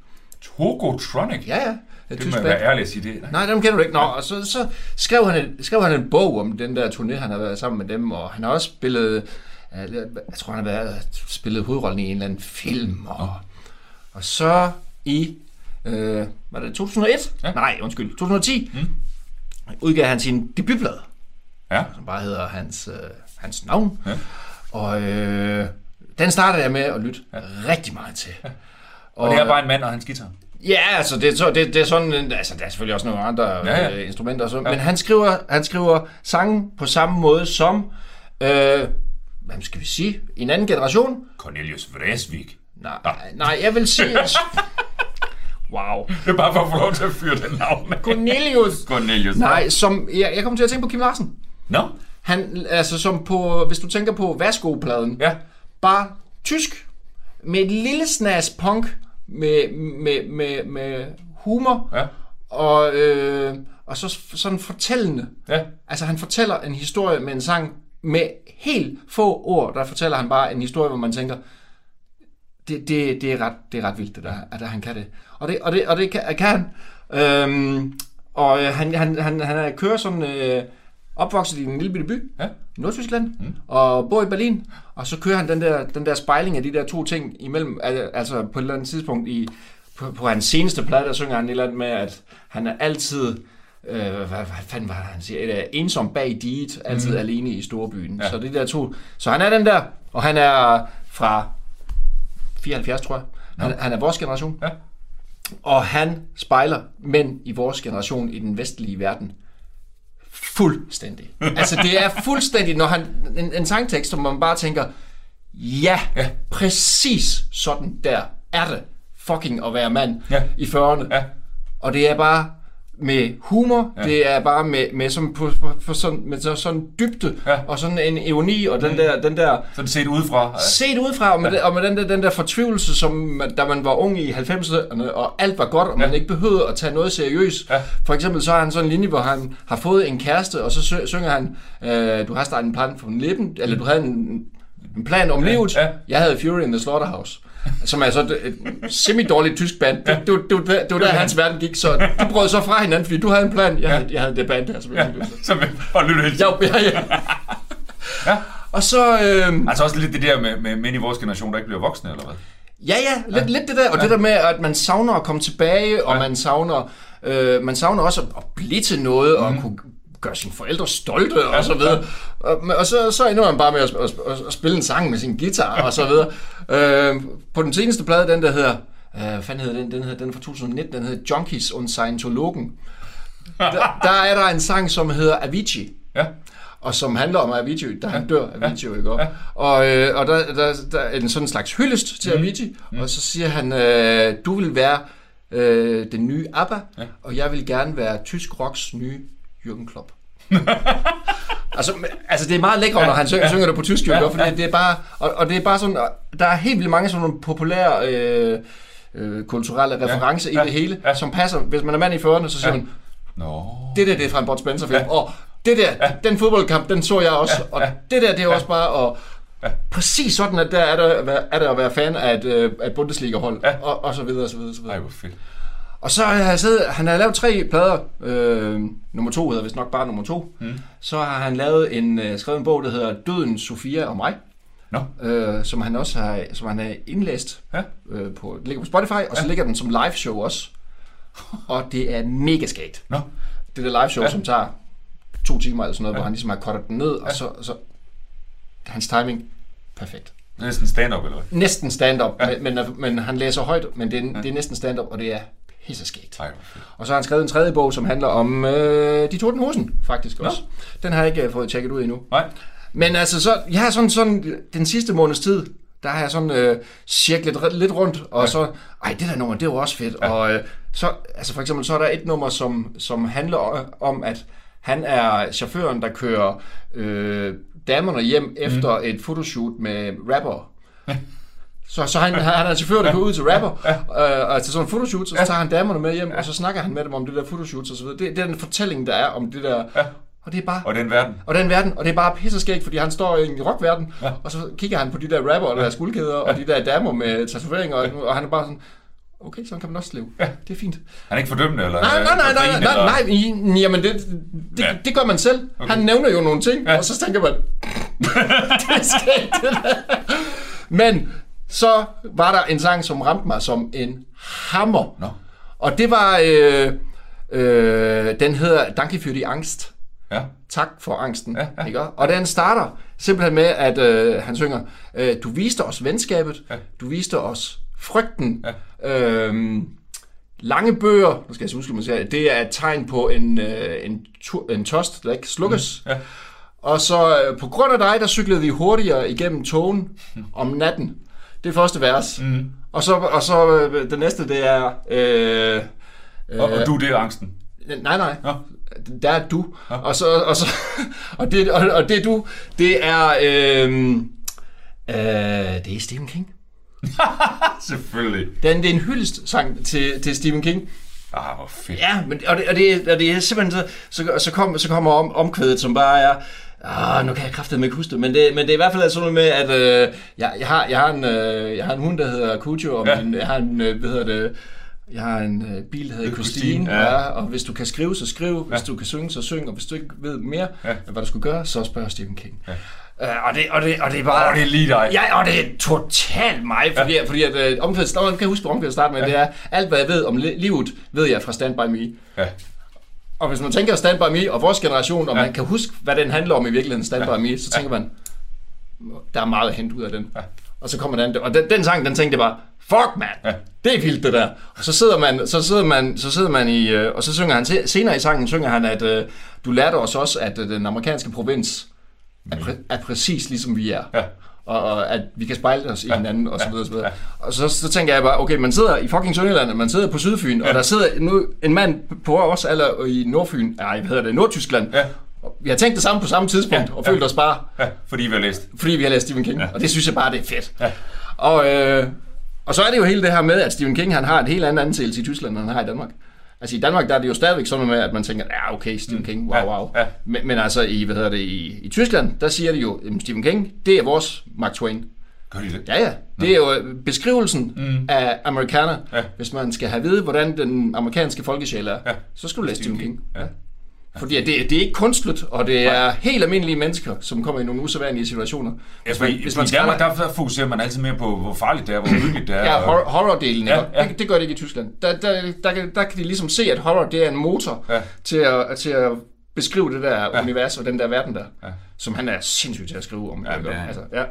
Togotronic. Ja, ja. Det Det må jeg være ærlig at sige det. Nej, dem kender du ikke. Nå, og så, så skrev, han en, skrev han en bog om den der turné, han har været sammen med dem, og han har også spillet, øh, jeg tror, han har været, spillet hovedrollen i en eller anden film, og, og så i, øh, var det 2001? Ja. Nej, undskyld, 2010, mm. udgav han sin debutplade, Ja. som bare hedder hans, øh, hans navn, Ja. og øh, den startede jeg med at lytte ja. rigtig meget til. Ja. Og det er bare en mand og hans guitar. Ja, altså det, så, det, det er sådan, altså der er selvfølgelig også nogle andre ja, Ja, ja. ja. Øh, instrumenter, og så, ja. men han skriver, han skriver sange på samme måde som, øh, hvad skal vi sige, en anden generation. Cornelius Vreeswijk. Nej, nej, jeg vil sige, wow, Det er bare for at få lov til at fyre den navn. Cornelius. Cornelius. Nej, som, jeg, jeg kommer til at tænke på Kim Larsen. Nå? Han, altså som på, hvis du tænker på Vasco-pladen, Ja. bare tysk, med et lille snas punk, med, med, med, med humor, Ja. og, øh, og så sådan fortællende. Ja. Altså han fortæller en historie med en sang med helt få ord, der fortæller han bare en historie, hvor man tænker, det, det, det, er, ret, det er ret vildt, det der, at han kan det. Og det, og det, og det kan, kan han. Øhm, og øh, han, han, han, han er kører sådan øh, opvokset i en lille bitte by, Ja. i Nordtyskland, mm. og bor i Berlin, og så kører han den der, den der spejling af de der to ting imellem, al- altså på et eller andet tidspunkt i, på, på hans seneste plade, der synger han et eller andet med, at han er altid, øh, hvad, hvad fanden var det, han siger, et, øh, ensom bag diget, altid mm. alene i storbyen. Ja. Ja. Så det der to, så han er den der, og han er fra 74, tror jeg. Han, han er vores generation. Ja. Og han spejler mænd i vores generation i den vestlige verden fuldstændig. altså det er fuldstændig, når han, en, en sangtekst, som man bare tænker, ja, ja, præcis sådan der er det fucking at være mand Ja. i 40'erne. Ja. Og det er bare med humor, ja. det er bare med, med, sådan, på, på, på sådan, med så- sådan dybde, Ja. og sådan en ironi, og den der, den der Sådan set udefra. set udefra, og med, ja. og med den, der, den der fortvivlelse, som man- da man var ung i 90'erne, og alt var godt, og man Ja. ikke behøvede at tage noget seriøst. Ja. For eksempel så har han sådan en linje, hvor han har fået en kæreste, og så synger han, øh, du har startet en plan for lippen, eller du havde en, en plan om livet. ja. Jeg havde Fury in the Slaughterhouse. Som er så et, et semi-dårligt tysk band. Det, det, det, det, det var der, hans verden gik. Så de brød så fra hinanden, fordi du havde en plan. Jeg, havde, jeg havde det band her, som jeg Ja. Som og lytte helt. Ja, ja, ja. Ja. Og så... Øh, Altså også lidt det der med, med mænd i vores generation, der ikke bliver voksne, eller hvad? Ja, ja, lidt, ja. lidt det der, og ja. det der med, at man savner at komme tilbage, og Ja. man savner, øh, man savner også at, at blive til noget, mm. og kunne gøre sine forældre stolte, ja, og så videre. Og, og så, så ender man bare med at, at, at, spille en sang med sin guitar, og så videre. Øh, på den seneste plade, den der hedder, øh, hvad fanden hedder den, den, hedder, den er fra 2019, den hedder Junkies und Scientologen. Der, der er der en sang, som hedder Avicii Ja. og som handler om Avicii, da han dør Avicii jo ikke op. Og, øh, og der, der, der er en sådan slags hyldest til Avicii, og så siger han, øh, du vil være øh, den nye ABBA, ja. og jeg vil gerne være tysk rocks nye Jürgen Klopp. altså, altså, det er meget lækkert, når han synger, synger det på tysk, jo, Ja, ja, fordi det er bare, og, og det er bare sådan, der er helt vildt mange sådan nogle populære øh, øh, kulturelle referencer ja, i ja, det hele, ja. som passer. Hvis man er mand i 40'erne, så siger Ja. man, Nå. det der, det er fra en Bud Spencer film. Ja. Og det der, ja. den fodboldkamp, den så jeg også. Ja. Og det der, det er også bare... Og, Præcis sådan, at der er der, er der at være fan af et, øh, et Bundesliga-hold, Ja. og, og så videre, og så videre, og så videre. Ej, hvor fedt. Og så har jeg siddet, han har lavet tre plader. Øh, nummer to hedder vist nok bare nummer to. Mm. Så har han lavet en, øh, skrevet en bog, der hedder Døden, Sofia og mig. Nå. Øh, som han også har, som han har indlæst. Ja. Øh, på, det ligger på Spotify, og så ligger den som live show også. Og det er mega skægt. Nå. Det der live show, Ja. ja. som tager to timer eller sådan noget, ja. hvor han ligesom har cuttet den ned, og så, så hans timing, perfekt. Det er næsten stand-up, eller hvad? Næsten stand-up, ja. men, men, men han læser højt, men det er, det er næsten stand-up, og det er pisse skægt. Ej, fedt. Og så har han skrevet en tredje bog, som handler om øh, de Torten Hosen, faktisk også. Den har jeg ikke øh, fået tjekket ud endnu. Nej. Men altså, så, jeg har sådan, sådan den sidste måneds tid, der har jeg sådan øh, cirklet lidt, rundt, og ja. så, ej, det der nummer, det var også fedt. Ja. Og øh, så, altså for eksempel, så er der et nummer, som, som handler om, at han er chaufføren, der kører øh, damerne hjem efter mm. et fotoshoot med rapper. Så, så han, han er chauffør, der går ud til rapper, øh, og til sådan en fotoshoot, så tager han damerne med hjem, og så snakker han med dem om det der fotoshoot og så videre. Det, det er den fortælling, der er om det der. Og det er bare... Og den verden. Og den verden, og det er bare pisseskægt, fordi han står i en rockverden, ja. og så kigger han på de der rapper, der er skuldkæder, og de der damer med tatoveringer, og, og han er bare sådan, okay, sådan kan man også leve. Ja. Det er fint. Han er ikke fordømmende, eller? Nej, nej, nej, nej, nej, eller- nej, i- jamen det, det, Ja. ja. det gør man selv. Okay. Han nævner jo nogle ting, Ja. ja. og så tænker man, det er skægt, det der. Men så var der en sang, som ramte mig som en hammer. Nå. Og det var, øh, øh, den hedder Danke für die Angst. Ja. Tak for angsten. Ja, ja. Ikke? Og den starter simpelthen med, at øh, han synger, øh, du viste os venskabet, Ja. du viste os frygten. Ja. Øhm, lange bøger, nu skal jeg så huske, man siger, det er et tegn på en, øh, en, tu- en tost, der ikke slukkes. Ja. Og så øh, på grund af dig, der cyklede vi hurtigere igennem togen om natten. Det er første vers. Mm. Og så, og så øh, det næste, det er... Øh, Og, og du, det er angsten. Nej, nej. Nå. Der er du. Og, så, og, så, og, det, og, og det du, det er... Øh, øh, det er Stephen King. Selvfølgelig. Den, det er en hyldestsang til, til Stephen King. Ah, hvor fedt. Ja, men, og, det, og, det, og det er simpelthen så, så, så, kom, så kommer om, omkvædet, som bare er... Ah, nu kan jeg kraftedeme ikke huske det, men det, men det er i hvert fald sådan noget med, at øh, jeg, jeg, har, jeg, har en, øh, jeg har en hund, der hedder Cujo, og Ja. min, jeg har en, øh, hvad hedder det, jeg har en øh, bil, der hedder Christine, Christine, ja. ja. og hvis du kan skrive, så skriv, hvis Ja. du kan synge, så syng, og hvis du ikke ved mere, Ja. hvad du skulle gøre, så spørg Stephen King. Ja. Uh, og, det, og, det, og det er bare... Og det er lige dig. Ja, og det er totalt mig, fordi, ja. fordi at øh, omkvædet, jeg kan huske, hvad omkvædet starter med, ja. det er, alt hvad jeg ved om li- livet, ved jeg fra Stand By Me. Ja. Og hvis man tænker Stand By Me og vores generation, og Ja. man kan huske, hvad den handler om i virkeligheden, Stand ja. By Me, så tænker man, der er meget at hente ud af den. Ja. Og så kommer den, og den, den sang, den tænkte bare, fuck man, Ja. det er vildt det der. Og så sidder man, så sidder man, så sidder man i, øh, og så synger han, se- senere i sangen synger han, at øh, du lærte os også, at øh, den amerikanske provins er, præ- er præcis ligesom vi er. Ja. Og, og at vi kan spejle os i Ja. hinanden, og så Ja. videre, og så videre. Ja. Og så, så tænker jeg bare, okay, man sidder i fucking Sønderjylland, og man sidder på Sydfyn, ja. og der sidder nu en mand på os eller i Nordfyn, nej, hvad hedder det, Nordtyskland. Ja. Vi har tænkt det samme på samme tidspunkt, Ja. og Ja. følt os bare, Ja, fordi vi har læst. fordi vi har læst Stephen King. Ja. Ja. Og det synes jeg bare, det er fedt. Ja. Og, øh, og så er det jo hele det her med, at Stephen King han har et helt andet anseelse i Tyskland, end han har i Danmark. Altså i Danmark, der er det jo stadigvæk sådan noget med, at man tænker, ja okay, Stephen King, wow, Ja, wow. ja. Men, men altså i, hvad hedder det, i, i Tyskland, der siger de jo, at Stephen King, det er vores Mark Twain. Gør de det? Ja, ja. Det er jo øh, beskrivelsen mm. af amerikaner. Ja. Ja. Hvis man skal have at vide, hvordan den amerikanske folkesjæl er, Ja. ja. så skal du læse Stephen King. Ja. Fordi det, det er ikke kunstligt, og det er helt almindelige mennesker, som kommer i nogle usædvanlige situationer. Ja, fordi, hvis man, I Danmark, der fokuserer man altid mere på, hvor farligt det er, hvor uhyggeligt det er. Ja, og- horror, horror-delen, Ja, ja. Det, det gør det ikke i Tyskland. Der, der, der, kan- der kan de ligesom se, at horror det er en motor Ja. til, at, til at beskrive det der Ja. univers og den der verden der, Ja. som han er sindssyg til at skrive om. Ja, det altså, ja.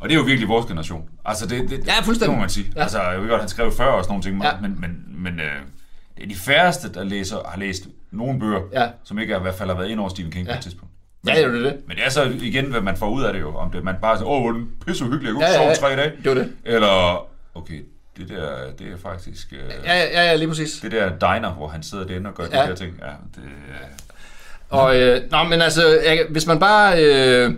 Og det er jo virkelig vores generation. Altså, det, det, Ja, fuldstændig. Det må man sige. Ja. Altså, jeg ved godt, han skrev før også nogle ting, Ja. men, men, men øh, det er de færreste, der læser, har læst nogle bøger, Ja. som ikke er, i hvert fald har været ind over Stephen King ja. på et tidspunkt. Ja, det er det. Men det er så igen, hvad man får ud af det jo. Om det, man bare siger, åh, er den pisse uhyggelig, jeg kunne Ja, ja, ja, sove tre dage. Det var det. Eller, okay, det der, det er faktisk... Øh, Ja, ja, ja, lige præcis. Det der diner, hvor han sidder derinde og gør ja. De der ting. Ja, det, øh, Og, øh, nå, men altså, jeg, hvis man bare øh,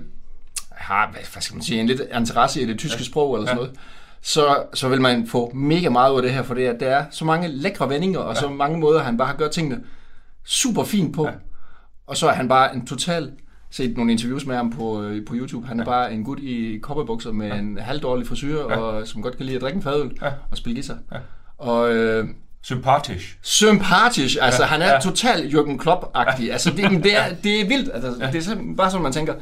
har, hvad, hvad skal man sige, en lidt interesse i det tyske ja. sprog eller sådan Ja. noget, så, så vil man få mega meget ud af det her, for det er, der er så mange lækre vendinger, og ja. så mange måder, han bare har gjort tingene super fint på. Ja. Ja. Og så er han bare en total set nogle interviews med ham på, øh, på YouTube. Han er ja. bare en gut i kopperbukser med ja. en halvdårlig frisyr, Ja. ja. og som godt kan lide at drikke en fadøl Ja. og spille guitar. Ja. Og, øh, Sympatisk. sympatisk. Altså, Ja, han er ja. totalt Jürgen Klopp-agtig. Altså, det, det, er, det er vildt. Altså, Det er bare sådan, man tænker,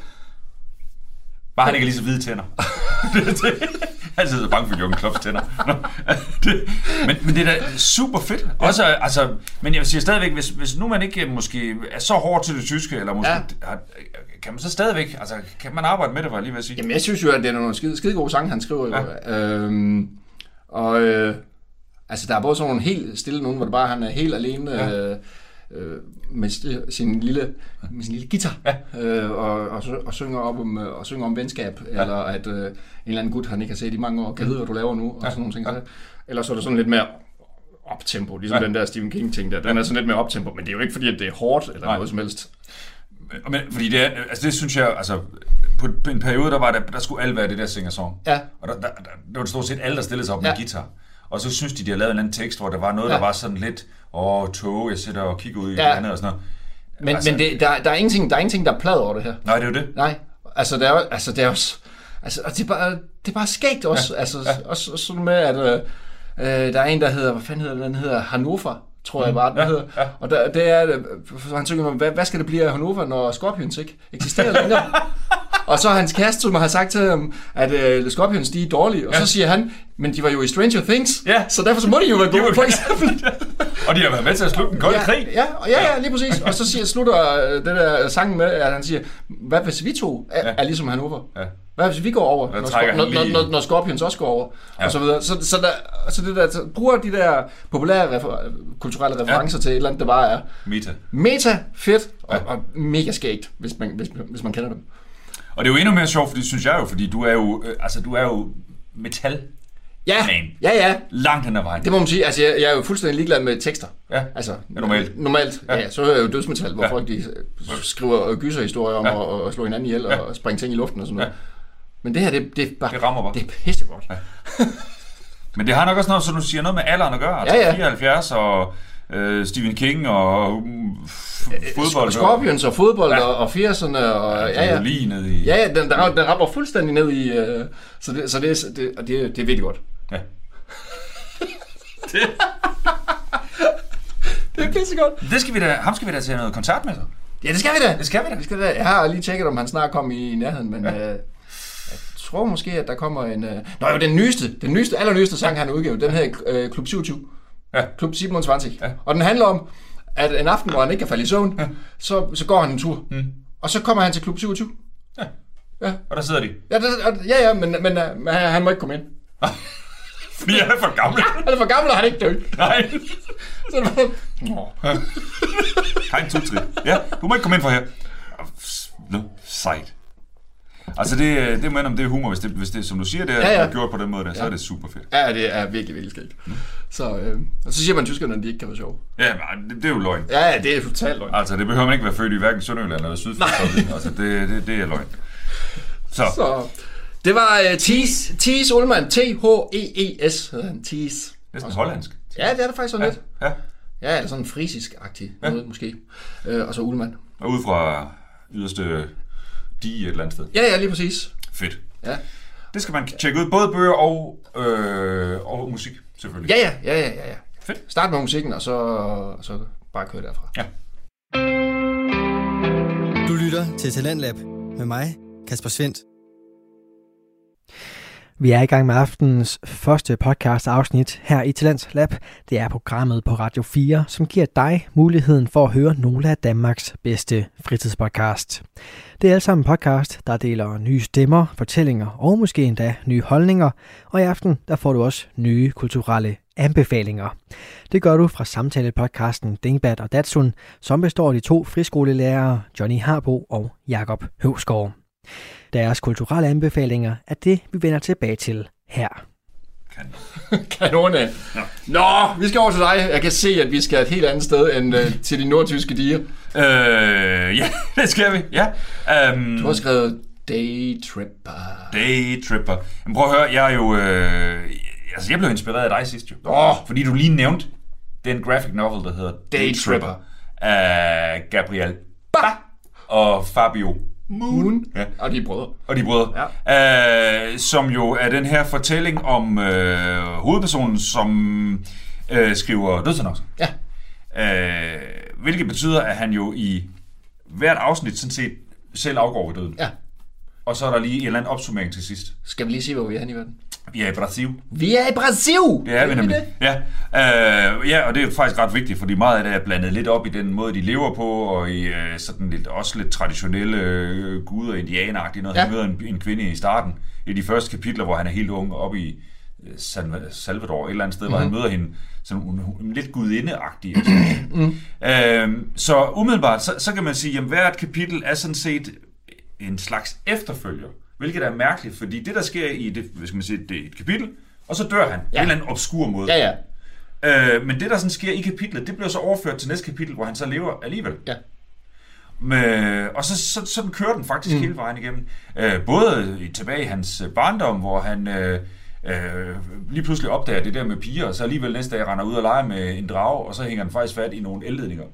Bare han ikke lige så hvide tænder. det, det, jeg er altid så bange for Jürgen Klopps tænder. Det, men, men det er da super fedt. Også, altså, men jeg siger stadigvæk, hvis, hvis nu man ikke øh, måske er så hård til det tyske, eller måske Ja. har, kan man så stadigvæk, altså kan man arbejde med det, var jeg lige ved at sige. Jamen, jeg synes jo, at det er nogle skide, skide gode sange, han skriver. Jo. Øhm, og øh, altså, der er både sådan nogle helt stille nogen, hvor det bare han er helt alene ja. øh, øh, med sin lille, med sin lille guitar ja. øh, og, og, og, synger op om, øh, og synger om venskab, ja. eller at øh, en eller anden gut, han ikke har set i mange år, kan vide, hvad du laver nu, og sådan nogle ting. Ja. Eller så er det sådan lidt mere optempo, ligesom ja. den der Stephen King ting der. Den er sådan lidt mere optempo, men det er jo ikke fordi, at det er hårdt eller Nej. noget som helst. Men, fordi det, altså det synes jeg, altså på, en periode, der var der, der skulle alt være det der singer-song. Ja. Og der, der, der, der var stort set alle, der stillede sig op Ja. med guitar. Og så synes de, de har lavet en anden tekst, hvor der var noget, Ja. der var sådan lidt, åh, tog, jeg sidder og kigger ud i Ja. andet og sådan noget. Men, Altså- men det, der, der, er ingenting, der er ingenting, der er plad over det her. Nej, det er jo det. Nej, altså det er altså det er s- altså og det er bare, det er bare skægt også, ja, altså ja. også, også sådan med, at øh, øh, der er en, der hedder, hvad fanden hedder den, den hedder Hannover, tror jeg bare, den ja, hedder. ja. Og der, det er, øh, han synger om, hvad, hvad skal det blive af Hannover, når Scorpions ikke eksisterer længere? og så har hans kæreste, som har sagt til ham, at øh, Scorpions, de er dårlige. Og ja. så siger han, men de var jo i Stranger Things, Ja. så derfor så må de jo være gode, for eksempel. Og de har været med til at slutte den kolde ja, krig. Ja, og ja, ja, lige præcis. Og så siger, slutter øh, det der sangen med, at han siger, hvad hvis vi to er, Ja. er ligesom Hannover? Ja. Hvad hvis vi går over, når, han når, når, når, når Scorpions også går over? Ja. Og så videre. Så, så, der, så det der, så bruger de der populære refer- kulturelle referencer ja. til et eller andet, der bare er Meta. meta fedt og, ja. og mega skægt, hvis man, hvis, hvis man kender dem. Og det er jo endnu mere sjovt, fordi synes jeg jo, fordi du er jo, øh, altså du er jo metal Ja, Man. ja, ja. langt hen ad vejen. Det må man sige. Altså, jeg, jeg er jo fuldstændig ligeglad med tekster. Ja, Altså, Ja, normalt. Normalt, Ja. ja. Så er jeg jo dødsmetal, hvor Ja. folk de øh, skriver gyserhistorier om Ja. at, at slå hinanden ihjel Ja. og springe ting i luften og sådan noget. Ja. Men det her, det, det er bare... Det rammer bare. Det er pissegodt. Ja. Men det har nok også noget, så du siger noget med alderen at gøre. Altså Ja, ja. 74 og øh, Stephen King og um, fodbold. Scorpions og fodbold Ja. og 80'erne og... Ja, ja. Lige ned i... Ja, den, den, rammer, den rammer fuldstændig ned i... Øh, så det, så det, er- det, det, det er virkelig godt. Ja. Det er pissegodt. Det skal vi da, ham skal vi da til noget koncert med så. Ja, det skal vi da. Det skal vi da. Det skal vi da. Jeg har lige tjekket, om han snart kommer i nærheden, men... Øh, jeg tror måske, at der kommer en... Øh... Nå jo, den nyeste, den nyeste, allernyeste sang, han udgivet, den her øh, Klub 27. Ja. Klub 27. Ja. Ja. Og den handler om, at en aften, hvor han ikke kan falde i søvn, ja. så, så går han en tur. Mm. Og så kommer han til Klub 27. Ja. Ja, Og der sidder de. ja, det, ja, ja men, men, øh, men han må ikke komme ind. Fordi jeg er for gamle. Han er for gammel, og han er ikke død. Nej. Så det bare, Nå. Hej, tutri. Ja, du må ikke komme ind for her. Nå, sejt. Altså, det, det mener om det er humor, hvis det, hvis det som du siger, det er, Ja, ja. gjort på den måde, der, så er det super fedt. Ja, det er virkelig, virkelig skægt. Så, øh, og så siger man tyskerne, at de ikke kan være sjove. Ja, men det, det er jo løgn. Ja, ja, det er totalt løgn. Altså, det behøver man ikke være født i hverken Sønderjylland eller Sydfyn. Altså, det, det, det er løgn. Så, Så det var uh, Thies, Thies Ullmann, T-H-E-E-S hedder han, Thies. næsten hollandsk. Ja, det er det faktisk sådan lidt. Ja. Ja, eller sådan frisisk-agtigt ja. noget måske. Øh, og så Ullmann. Og ud fra yderste dige et eller andet sted. Ja, ja, lige præcis. Fedt. Ja, Det skal man tjekke ud. Både bøger og, øh, og musik, selvfølgelig. ja, ja, ja, ja. ja, ja. Fedt. Start med musikken, og så, og så bare køre derfra. Ja. Du lytter til Talentlab med mig, Kasper Svendt. Vi er i gang med aftenens første podcast afsnit her i Talents Lab. Det er programmet på Radio 4, som giver dig muligheden for at høre nogle af Danmarks bedste fritidspodcast. Det er alt sammen podcast, der deler nye stemmer, fortællinger og måske endda nye holdninger. Og i aften der får du også nye kulturelle anbefalinger. Det gør du fra samtalepodcasten Dingbat og Datsun, som består af de to friskolelærere Johnny Harbo og Jakob Høvsgaard. Deres kulturelle anbefalinger er det, vi vender tilbage til her. Kanone. Ja. Nå, vi skal over til dig. Jeg kan se, at vi skal et helt andet sted end uh, til de nordtyske diger. Øh, ja, det skal vi. Ja. Um, Du har skrevet Daytripper. Daytripper. Men prøv at høre, jeg er jo... Øh, altså, jeg blev inspireret af dig sidst jo. Åh. Fordi du lige nævnte den graphic novel, der hedder Daytripper. Af Gabriel Ba og Fabio Moon. Ja. Og de er brødre. og de brødre. Ja. Øh, som jo er den her fortælling om øh, hovedpersonen, som øh, skriver dødsannoncer. Ja. Øh, hvilket betyder, at han jo i hvert afsnit sådan set selv afgår ved døden. Ja. Og så er der lige en eller anden opsummering til sidst. Skal vi lige sige, hvor vi er henne i verden? Vi er i Brasil. Vi er i Brasil! Det er vi nemlig. Ja. Øh, ja, og det er faktisk ret vigtigt, fordi meget af det er blandet lidt op i den måde, de lever på, og i øh, sådan lidt, også lidt traditionelle øh, guder, indianeragtige noget. Ja. Han møder en, en kvinde i starten, i de første kapitler, hvor han er helt ung, oppe i øh, San- Salvador, et eller andet sted, mm. hvor han møder hende sådan hun, hun, lidt gudindeagtig. sådan noget. øh, så umiddelbart, så, så kan man sige, at hvert kapitel er sådan set en slags efterfølger, hvilket er mærkeligt, fordi det, der sker i det, skal man sige, det er et kapitel, og så dør han ja. på en eller anden obskur måde. Ja, ja. Øh, men det, der sådan sker i kapitlet, det bliver så overført til næste kapitel, hvor han så lever alligevel. Ja. Med, og så, så, sådan kører den faktisk mm. hele vejen igennem. Øh, både tilbage i hans øh, barndom, hvor han øh, øh, lige pludselig opdager det der med piger, og så alligevel næste dag render ud og leger med en drage, og så hænger han faktisk fat i nogle elledninger.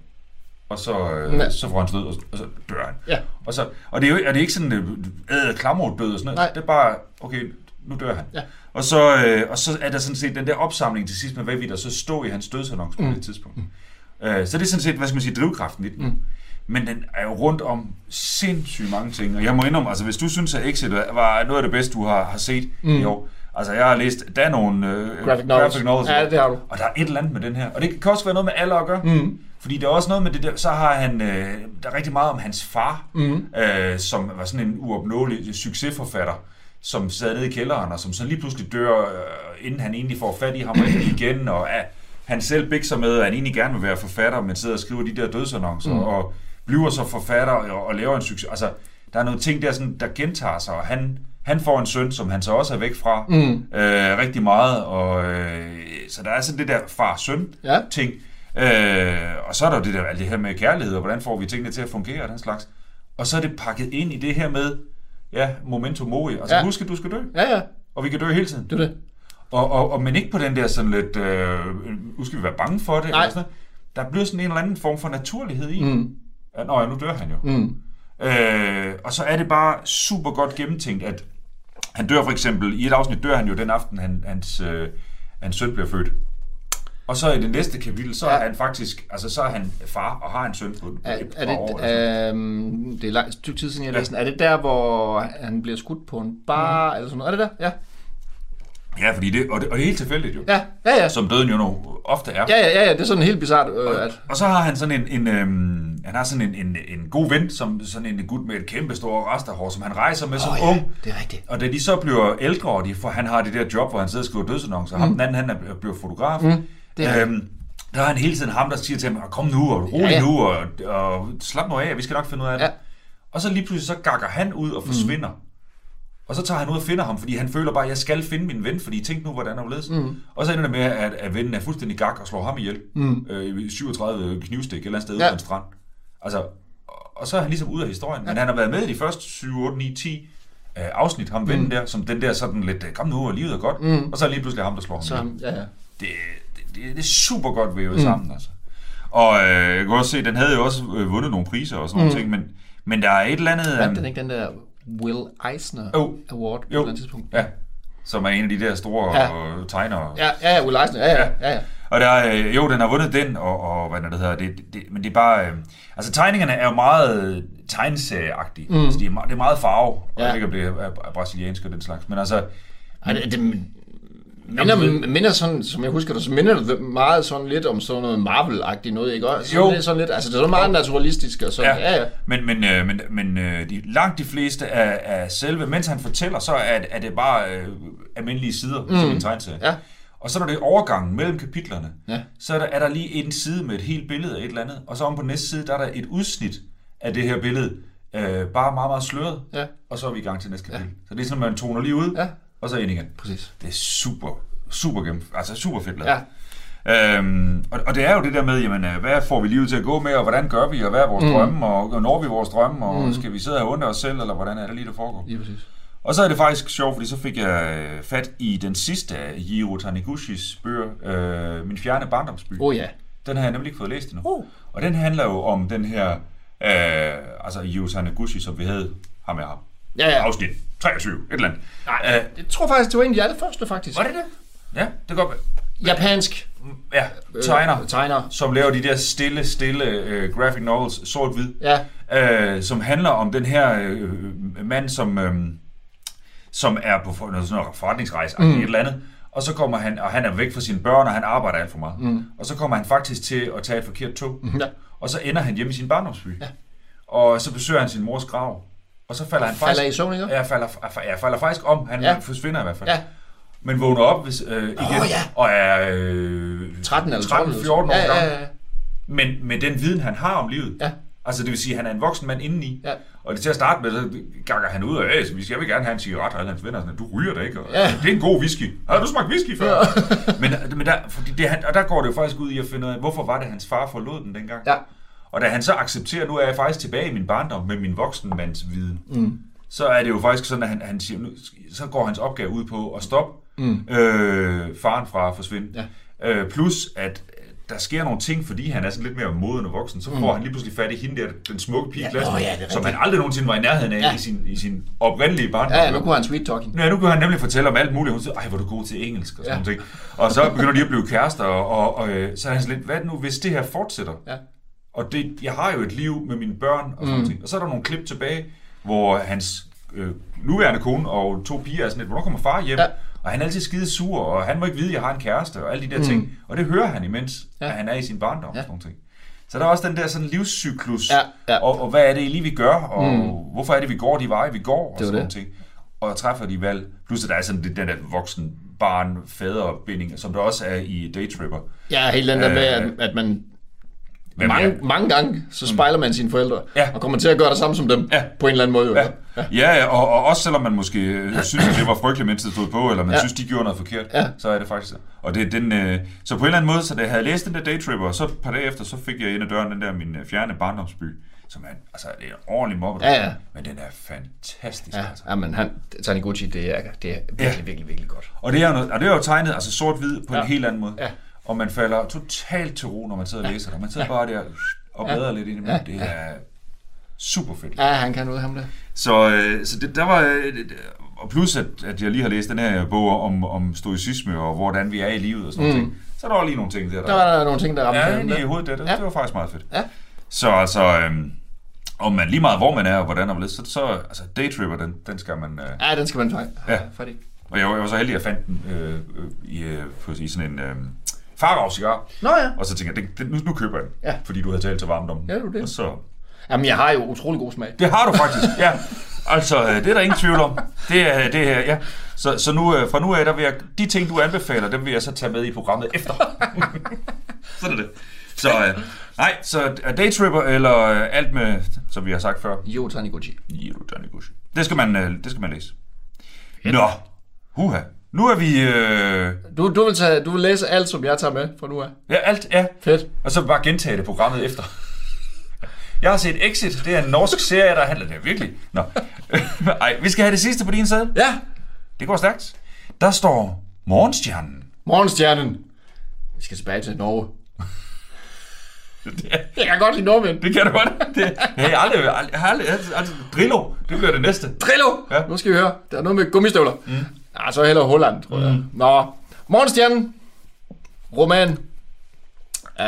Og så, øh, så får han stød, og, og så dør han. Ja. Og, så, og det er jo og det er ikke sådan øh, klamret død og sådan noget. Nej. Det er bare, okay, nu dør han. Ja. Og, så, øh, og så er der sådan set den der opsamling til sidst med, hvad vi der så stå i hans dødsannonce på mm. det tidspunkt. Mm. Øh, så det er sådan set, hvad skal man sige, drivkraften i den. Mm. Men den er jo rundt om sindssygt mange ting. Og jeg må indrømme, altså hvis du synes, at Exit var noget af det bedste, du har, har set mm. i år. Altså jeg har læst, der er nogle øh, Graphic novels. graphic novels. Ja, det har du. Og der er et eller andet med den her. Og det kan også være noget med alder at gøre. Mm. Fordi der er også noget med det der, så har han, øh, der er rigtig meget om hans far, mm. øh, som var sådan en uopnåelig succesforfatter, som sad nede i kælderen, og som så lige pludselig dør, øh, inden han egentlig får fat i ham igen, og ja, han selv bikser med, at han egentlig gerne vil være forfatter, men sidder og skriver de der dødsannoncer, mm. og bliver så forfatter og, og laver en succes. Altså, der er nogle ting der, sådan, der gentager sig, og han, han får en søn, som han så også er væk fra mm. øh, rigtig meget, og øh, så der er sådan det der far-søn Ja. Øh, og så er der jo det der alt det her med kærlighed, og hvordan får vi tingene til at fungere, og den slags. Og så er det pakket ind i det her med, ja, momentum mori. Altså. Ja. husk, at du skal dø, Ja, ja. og vi kan dø hele tiden. Det er det. Og, og, og men ikke på den der sådan lidt, øh, nu skal vi være bange for det. Nej. Eller sådan noget. Der bliver sådan en eller anden form for naturlighed i. Mm. Ja, nå ja, nu dør han jo. Mm. Øh, og så er det bare super godt gennemtænkt, at han dør for eksempel, i et afsnit dør han jo den aften, han, hans, øh, hans søn bliver født. Og så i det næste kapitel, så ja. Ja. er han faktisk, altså så er han far og har en søn på, Er, et er det, år. øhm, det er lang stykke tid siden, jeg læste den. Er det der, hvor han bliver skudt på en bar, mm. eller sådan noget? Er det der? Ja. Ja, fordi det, og det, og det er helt tilfældigt jo, Ja, ja, ja. som døden jo nu ofte er. Ja, ja, ja, ja. Det er sådan helt bizart, øh, at... Og så har han sådan en, en øhm, han har sådan en, en, en god ven, som sådan en gut med et kæmpe stort rasterhår, som han rejser med som oh, ja, ung. det er rigtigt. Og da de så bliver ældre, og de får, han har det der job, hvor han sidder og skriver dødsannoncer, mm. ham den anden, han er blevet fotograf, mm. Det er øhm, der er han hele tiden ham, der siger til ham, kom nu, og rolig Ja, ja, nu, og, og slap nu af, vi skal nok finde ud af det. Ja. Og så lige pludselig så gakker han ud og forsvinder. Mm. Og så tager han ud og finder ham, fordi han føler bare, at jeg skal finde min ven, fordi tænk nu, hvordan han er mm. Og så ender det med, at, at vennen er fuldstændig gak og slår ham ihjel. Mm. Øh, i 37 knivstik et eller andet sted ja. Ude på en strand. Altså, og- så er han ligesom ude af historien. Ja. Men han har været med i de første 7, 8, 9, 10 øh, afsnit, ham vennen der, som den der sådan lidt, kom nu, og livet er godt. Mm. Og så er lige pludselig ham, der slår ham Så, ihjel. ja, ja. Det, det, det, det er super godt vævet mm. sammen, altså. Og øh, jeg kan også se, den havde jo også øh, vundet nogle priser og sådan mm. nogle ting, men, men der er et eller andet... Vandt øhm, den ikke den der Will Eisner Jo. Award på et Jo. eller andet tidspunkt? Ja, som er en af de der store Ja. ja. tegnere. Ja, ja, ja, Will Eisner, ja, ja, ja, ja. Og der, er, øh, jo, den har vundet den, og, og hvad det hedder, det, det, men det er bare... Øh, altså, tegningerne er jo meget tegneserieagtige. Mm. Altså, de er, det er meget farve, og Ja. ved ikke, det er, er brasiliansk og den slags, men altså... Ej, det, det minder, minder sådan, som jeg husker det, så minder det meget sådan lidt om sådan noget Marvel-agtigt noget, ikke også? Jo. Det er sådan lidt, altså det er sådan meget naturalistisk og sådan, ja, ja. Men, men, øh, men, men øh, de, langt de fleste af, af selve, mens han fortæller, så er, er det bare øh, almindelige sider, mm. som en tegneserie. Ja. Og så når det er overgangen mellem kapitlerne, Ja. så er der, er der lige en side med et helt billede af et eller andet, og så om på næste side, der er der et udsnit af det her billede, øh, bare meget, meget sløret, Ja. og så er vi i gang til næste kapitel. Så det er sådan, at man toner lige ud, Ja. Og så ind igen. Præcis. Det er super, super gennem, altså super fedt lavet. Ja. Øhm, og, og det er jo det der med, jamen, øh, hvad får vi livet til at gå med, og hvordan gør vi, og hvad er vores mm. drømme, og, og når vi vores drømme, og mm. skal vi sidde her under os selv, eller hvordan er det lige, der foregår? Lige præcis. Og så er det faktisk sjovt, fordi så fik jeg øh, fat i den sidste af Jiro Taniguchis bøger, øh, Min fjerne barndomsby. Oh ja. Den har jeg nemlig ikke fået læst endnu. Oh. Og den handler jo om den her, øh, altså Jiro Taniguchi, som vi havde ham med ham. Ja, ja. Afsnit 23, et eller andet. Nej, Øh, jeg tror faktisk, det var en af de allerførste, faktisk. var det det? Ja, det være. Japansk ja, tegner, øh, tegner. som laver de der stille, stille øh, graphic novels, sort-hvid, Ja, øh, som handler om den her øh, mand, som, øh, som er på noget sådan noget forretningsrejse, mm. et eller andet, og så kommer han, og han er væk fra sine børn, og han arbejder alt for meget. Mm. Og så kommer han faktisk til at tage et forkert tog, ja. og så ender han hjemme i sin barndomsby. Ja. Og så besøger han sin mors grav, og så falder han Falder faktisk... i søvn, ikke? Ja, falder, ja, falder faktisk om. Han Ja. ja. forsvinder i hvert fald. Ja. Men vågner op hvis, øh, igen, Åh, ja. og er øh, 13 eller 12 13 14 år ja, gammel. ja, ja. Men med den viden, han har om livet. Ja. Altså det vil sige, at han er en voksen mand indeni. Ja. Og det til at starte med, så ganger han ud af, "Hey, så vi skal vil gerne have en cigaret, og alle hans venner er sådan, du ryger det ikke, og Ja. det er en god whisky. Har du smagt whisky før? men, men der, fordi det, han, og der går det jo faktisk ud i at finde ud af, hvorfor var det, hans far forlod den dengang? Ja. Og da han så accepterer, nu er jeg faktisk tilbage i min barndom med min voksenmandsviden, mm. så er det jo faktisk sådan, at han, han siger, nu, så går hans opgave ud på at stoppe mm. øh, faren fra at forsvinde. Ja. Øh, plus, at der sker nogle ting, fordi han er sådan lidt mere moden og voksen, så får han lige pludselig fat i hende der, den smukke pige i Ja, klassen, åh ja, som han aldrig nogensinde var i nærheden af Ja. i, sin, i sin oprindelige barndom. Ja, ja, nu kunne han sweet talking. Ja, nu kan han nemlig fortælle om alt muligt. Hun siger, ej, hvor er du god til engelsk og sådan Ja. ting. Og så begynder de at blive kærester, og, og, og øh, så er han sådan lidt, hvad nu, hvis det her fortsætter? Ja. Og det, jeg har jo et liv med mine børn og sådan mm. ting. Og så er der nogle klip tilbage, hvor hans øh, nuværende kone og to piger er sådan lidt, hvornår kommer far hjem? Ja. Og han er altid skide sur, og han må ikke vide, at jeg har en kæreste, og alle de der mm. ting. Og det hører han imens, Ja. at han er i sin barndom Ja. og sådan nogle ting. Så der er også den der sådan livscyklus, Ja, ja. Og, og hvad er det lige, vi gør, og mm. hvorfor er det, vi går de veje, vi går, og Det sådan det. ting. Og træffer de valg. Plus at der er sådan det, den der voksen barn faderbinding, som der også er i Daytripper. Ja, helt den der med, Øh, at, at man Hvem mange, er- mange gange, så spejler man sine forældre, Ja. og kommer til at gøre det samme som dem, Ja. på en eller anden måde. Jo. Ja, ja, ja og, og også selvom man måske øh, synes, at det var frygteligt, mens det stod på, eller man Ja. synes, de gjorde noget forkert, Ja. så er det faktisk. Og det er den, øh, så på en eller anden måde, så da jeg havde læst den der Daytripper, så et par dage efter, så fik jeg ind ad døren den der min øh, fjerne barndomsby, som er, altså, det er en ordentlig mobbe. Ja, ja. Men den er fantastisk, Ja, altså. ja men han, Taniguchi, det er, det er virkelig, Ja. virkelig, virkelig godt. Og det er jo, og det er jo tegnet altså sort-hvid på Ja. en helt anden måde. Ja. Og man falder totalt til ro, når man sidder og læser det. Man sidder bare der og bladrer lidt ind i Ja. Det er super fedt. Ja, han kan noget ham der. Så, øh, så det, der var... øh, det- Og plus, at, at jeg lige har læst den her bog om, om stoicisme og hvordan vi er i livet og sådan Mm. ting. Så der var lige nogle ting der, der, Der var der nogle ting, der ramte ja, i hovedet der. Det, Ja. det var faktisk meget fedt. Ja. Så altså, øhm, om man lige meget hvor man er og hvordan og så, så altså Daytripper, den, den skal man... Øh, Ja, den skal man have Ja. fat i. og jeg, jeg var så heldig, at jeg fandt den øh, øh, i, øh, på, i sådan en øh, farrav cigar. Nå ja. Og så tænkte jeg, det, det, nu, nu køber jeg den, Ja. fordi du havde talt så varmt om den. Ja, du det. Og så, Jamen, jeg har jo utrolig god smag. Det har du faktisk, ja. Altså, øh, det er der ingen tvivl om. Det er det her, ja. Så, så nu, øh, fra nu af, der vil jeg, de ting, du anbefaler, dem vil jeg så tage med i programmet efter. Sådan er det. Så øh, nej, så er Daytripper eller øh, alt med, som vi har sagt før, Jo, Taniguchi. Jiro Taniguchi. Det skal man, øh, det skal man læse. Nå, huha. Nu er vi, øh, Du, du, vil tage, du vil læse alt, som jeg tager med fra nu af. ja, alt, ja. Fedt. Og så bare gentage det programmet efter. Jeg har set Exit. Det er en norsk serie, der handler det er virkelig. Nå. Ej, vi skal have det sidste på din side. Ja, Det går stærkt. Der står Morgenstjernen. Morgenstjernen. Vi skal tilbage til Norge. Jeg kan godt lide nordmænd. Det kan du godt. Det, jeg har aldrig, aldrig, aldrig, aldrig, aldrig, Drillo, det bliver det næste. Trillo! Ja. Nu skal vi høre. Der er noget med gummistøvler. Mm. Ja, så heller Holland, tror jeg. Mm. Nå. Morgenstjernen. Roman. Uh,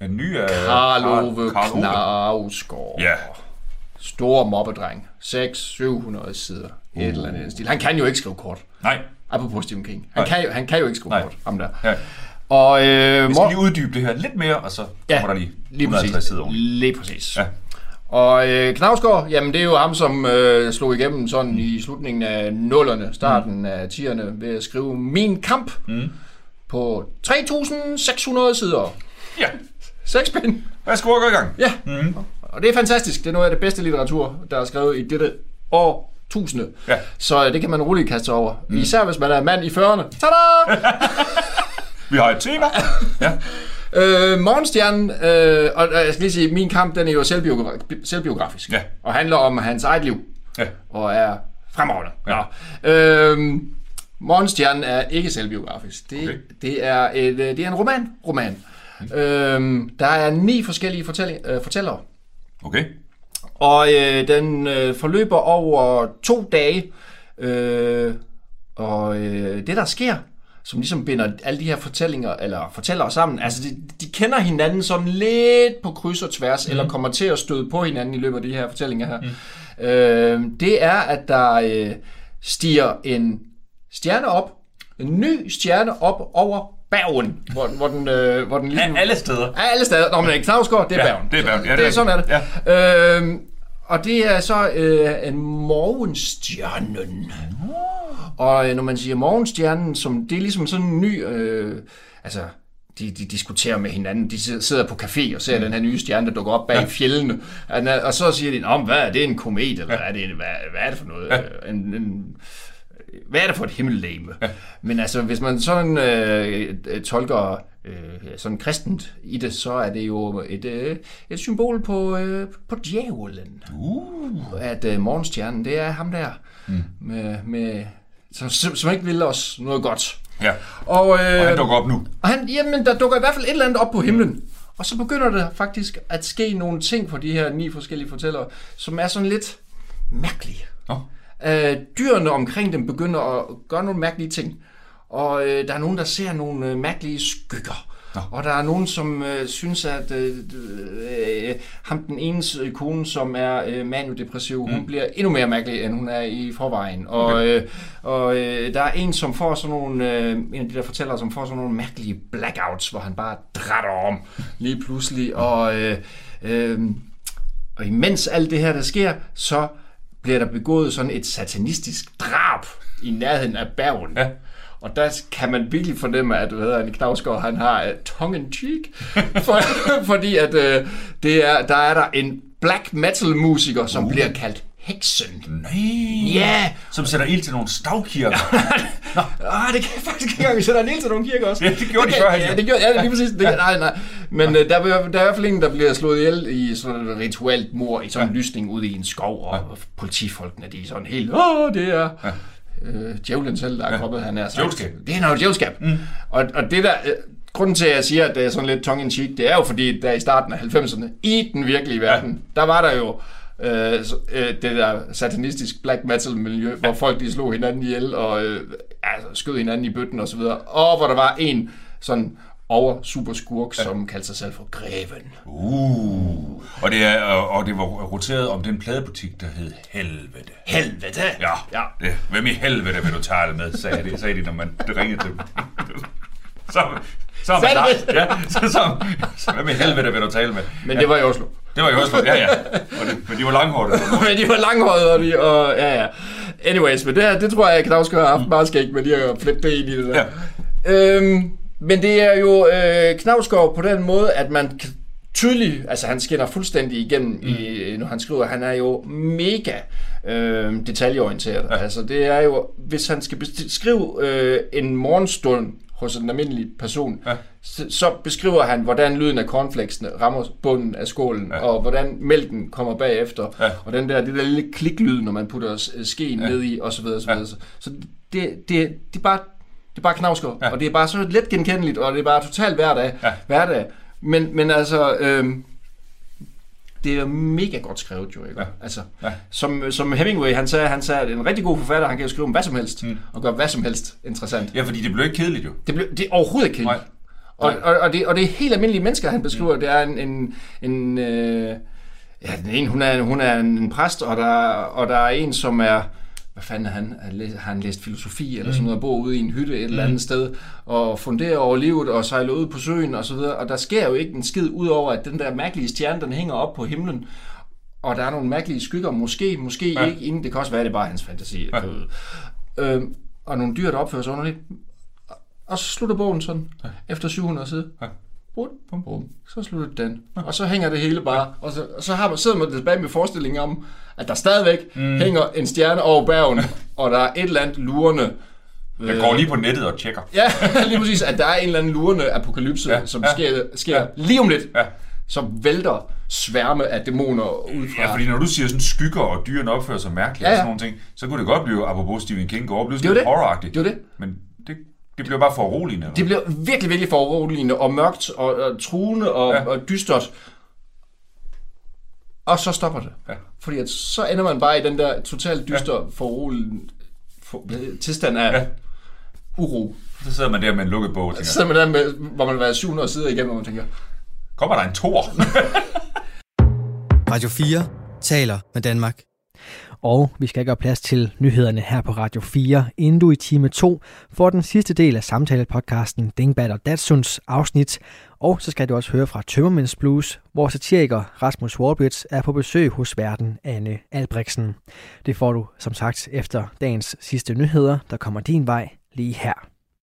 En ny af Karl Ove Karl Ove. Knausgaard. Ja. Stor mobbedreng. 600-700 sider. Uh. Et eller andet stil. Han kan jo ikke skrive kort. Nej, Apropos Stephen King. Han, Nej. kan jo, han kan jo ikke skrive Nej. kort. Ham der. ja. Og øh, Vi mor- skal lige uddybe det her lidt mere, og så Ja, kommer der lige lige 150 præcis. sider. Lige præcis. Ja. Og øh, Knavsgaard, jamen det er jo ham, som øh, slog igennem sådan i slutningen af nullerne, starten mm. af 10'erne, ved at skrive Min Kamp mm. på 3.600 sider. Ja, Seks bind. værsgo og gå i gang. Ja, mm. og det er fantastisk. Det er noget af det bedste litteratur, der er skrevet i dette år tusinde. Ja. Så øh, det kan man roligt kaste over. Mm. Især hvis man er mand i 40'erne. Tada! Vi har et tema. Ja, Øh, Morgenstjernen, øh, og øh, jeg skal lige sige, min kamp, den er jo selvbiogra- selvbiografisk. Ja. Og handler om hans eget liv. ja. Og er fremragende. Ja. Øh, Morgenstjernen er ikke selvbiografisk. Det, Okay. okay. det, er, et, øh, det er en roman. roman. Øh, der er ni forskellige fortælling, øh, fortællere. Okay. Og øh, den øh, forløber over to dage. Øh, og øh, det, der sker, som ligesom binder alle de her fortællinger, eller fortællere sammen. Altså, de, de kender hinanden sådan lidt på kryds og tværs, mm. eller kommer til at støde på hinanden i løbet af de her fortællinger her. Mm. Øh, det er, at der øh, stiger en stjerne op, en ny stjerne op over Bergen, hvor, hvor den, øh, hvor den ligesom... Ja, alle steder. Ja, alle steder. Nå, men Knavsgaard, det er Ja, Bergen. det er Bergen. Ja, det det er er sådan er det. Ja. Øhm, og det er så øh, en morgenstjernen. Og øh, når man siger morgenstjernen, som, det er ligesom sådan en ny... Øh, altså, de, de diskuterer med hinanden. De sidder- på café og ser mm. den her nye stjerne, der dukker op bag ja. fjellene. Og, så siger de, Nå, hvad er det, en komet, eller ja. er det, en- hvad, hvad er det for noget? Ja. En, en, hvad er det for et himmellegeme? Ja. Men altså, hvis man sådan øh, øh, tolker øh, sådan kristent i det, så er det jo et, øh, et symbol på, øh, på djævlen. Uh. At øh, morgenstjernen, det er ham der, mm. med, med, som, som ikke vil os noget godt. Ja. Og, øh, Og han dukker op nu. og han, jamen, der dukker i hvert fald et eller andet op på himlen. Og så begynder der faktisk at ske nogle ting for de her ni forskellige fortællere, som er sådan lidt mærkelige. Nå. Øh, dyrene omkring dem begynder at gøre nogle mærkelige ting. Og øh, der er nogen, der ser nogle øh, mærkelige skygger. Nå. Og der er nogen, som øh, synes, at øh, øh, ham den ene øh, kone, som er øh, maniodepressiv, mm. hun bliver endnu mere mærkelig, end hun er i forvejen. Og, Okay. øh, og øh, der er en, som får sådan nogle, øh, en af de der fortællere, som får sådan nogle mærkelige blackouts, hvor han bare drætter om lige pludselig. Og, øh, øh, og imens alt det her, der sker, så bliver der begået sådan et satanistisk drab i nærheden af Bergen. Ja. Og der kan man virkelig fornemme, at hvad han, Knavsgaard, han har uh, tongue in cheek, for, fordi at uh, det er, der er der en black metal musiker, som uh. bliver kaldt Heksen. Nej. Ja, Som sætter ild til nogle stavkirker. ah, det kan jeg faktisk ikke engang, vi sætter en til nogle kirker også. Ja, det gjorde de kan- førhen, Ja, ja. det gjorde, ja, lige præcis. Det, nej, nej. Men uh, der, er, der er i hvert fald en, der bliver slået ihjel i sådan et rituelt mor i sådan en lysning ude i en skov, og politifolkene, de er sådan helt, åh, det er... Ja. Øh, djævlen selv, der er kommet, han er sagt. Djævelskab. Det er noget djævelskab. Mm. Og, og det der, øh, grunden til, at jeg siger, at det er sådan lidt tongue in cheek, det er jo fordi, der i starten af 90'erne, i den virkelige verden, ja. der var der jo øh, øh, det der satanistisk black metal miljø, hvor folk de slog hinanden ihjel og øh, altså, skød hinanden i bøtten og så videre. Og hvor der var en sådan over super skurk, ja. som kaldte sig selv for Greven. Uh. Og det, er, og, det var roteret om den pladebutik, der hed Helvede. Helvede! Ja, ja. Det, hvem i helvede vil du tale med, sagde de, sagde de når man ringede til dem. Så, så, er man der. Ja, så, så, så, hvem i helvede vil du tale med? Men det var i Oslo. Det var jo også, ja, ja. Og det, men de var langhårede. men de var langhårede, og, de, og ja, ja. Anyways, men det, her, det tror jeg, at Knavsgaard har haft meget skægt med lige at flippe det ind i det der. Ja. Øhm, men det er jo øh, Knavsgaard på den måde, at man kan tydeligt, altså han skinner fuldstændig igennem, mm. i, når han skriver, han er jo mega øh, detaljeorienteret. Ja. Altså det er jo, hvis han skal beskrive øh, en morgenstund hos en almindelig person, Ja. så, så beskriver han, hvordan lyden af cornflakesene rammer bunden af skålen, ja. og hvordan mælken kommer bagefter, Ja. og den der, det der lille kliklyd, når man putter s- skeen ja. ned i, og så videre, og så Ja. videre. Så det, det, det er bare det er bare knavsker, Ja. og det er bare så let genkendeligt, og det er bare totalt hverdag. Ja. hverdag. Men, men altså, øhm, det er mega godt skrevet jo, ikke? Ja. Altså, Ja. som, som Hemingway, han sagde, han sagde, at en rigtig god forfatter, han kan jo skrive om hvad som helst, mm. og gøre hvad som helst interessant. Ja, fordi det blev ikke kedeligt jo. Det, blev, det er overhovedet ikke kedeligt. Nej. Og, og, og, det, og det er helt almindelige mennesker, han beskriver. Mm. Det er en... en, en øh, ja, den ene, hun er, hun er en præst, og der, og der er en, som er... Hvad fanden er han? Har han læst filosofi eller sådan noget, og bor ude i en hytte et eller andet sted, og funderer over livet, og sejler ud på søen, og så videre. Og der sker jo ikke en skid, ud over at den der mærkelige stjerne, den hænger op på himlen, og der er nogle mærkelige skygger, måske, måske Ja. ikke, inden det kan også være, det er bare hans fantasi. Ja. Øhm, og nogle dyr, der opfører sig underligt. Og så slutter bogen sådan, ja. efter 700 sider. Ja. Bum, bum, bum. Så slutter den. Og så hænger det hele bare. Og så, og så har man, sidder man tilbage med forestillingen om, at der stadigvæk mm. hænger en stjerne over bergen, og der er et eller andet lurende. Jeg går lige på nettet og tjekker. Ja, lige præcis, at der er en eller anden lurende apokalypse, Ja, som ja. sker, sker Ja. lige om lidt. Ja. Som vælter sværme af dæmoner ud fra... Ja, fordi når du siger sådan skygger, og dyrene opfører sig mærkeligt Ja, og ja. sådan nogle ting, så kunne det godt blive, apropos Stephen King, går blive Det er sådan det. horroragtigt. Det jo det. Men det, bliver bare for uroligende. Det bliver virkelig, virkelig foruroligende og mørkt og, og truende og, Ja. og dystert. Og så stopper det. Ja. Fordi at så ender man bare i den der totalt dyster, ja. foruroligende for, tilstand af... Ja. Uro. Så sidder man der med en lukket bog og tænker, Så sidder man der, med, hvor man har været 700 sider igennem, og man tænker, kommer der en tor? Radio 4 taler med Danmark. Og vi skal gøre plads til nyhederne her på Radio 4, inden du i time 2 får den sidste del af samtalepodcasten Dingbat og Datsuns afsnit. Og så skal du også høre fra Tømmermænds Blues, hvor satiriker Rasmus Warbridge er på besøg hos verden Anne Albrechtsen. Det får du som sagt efter dagens sidste nyheder, der kommer din vej lige her.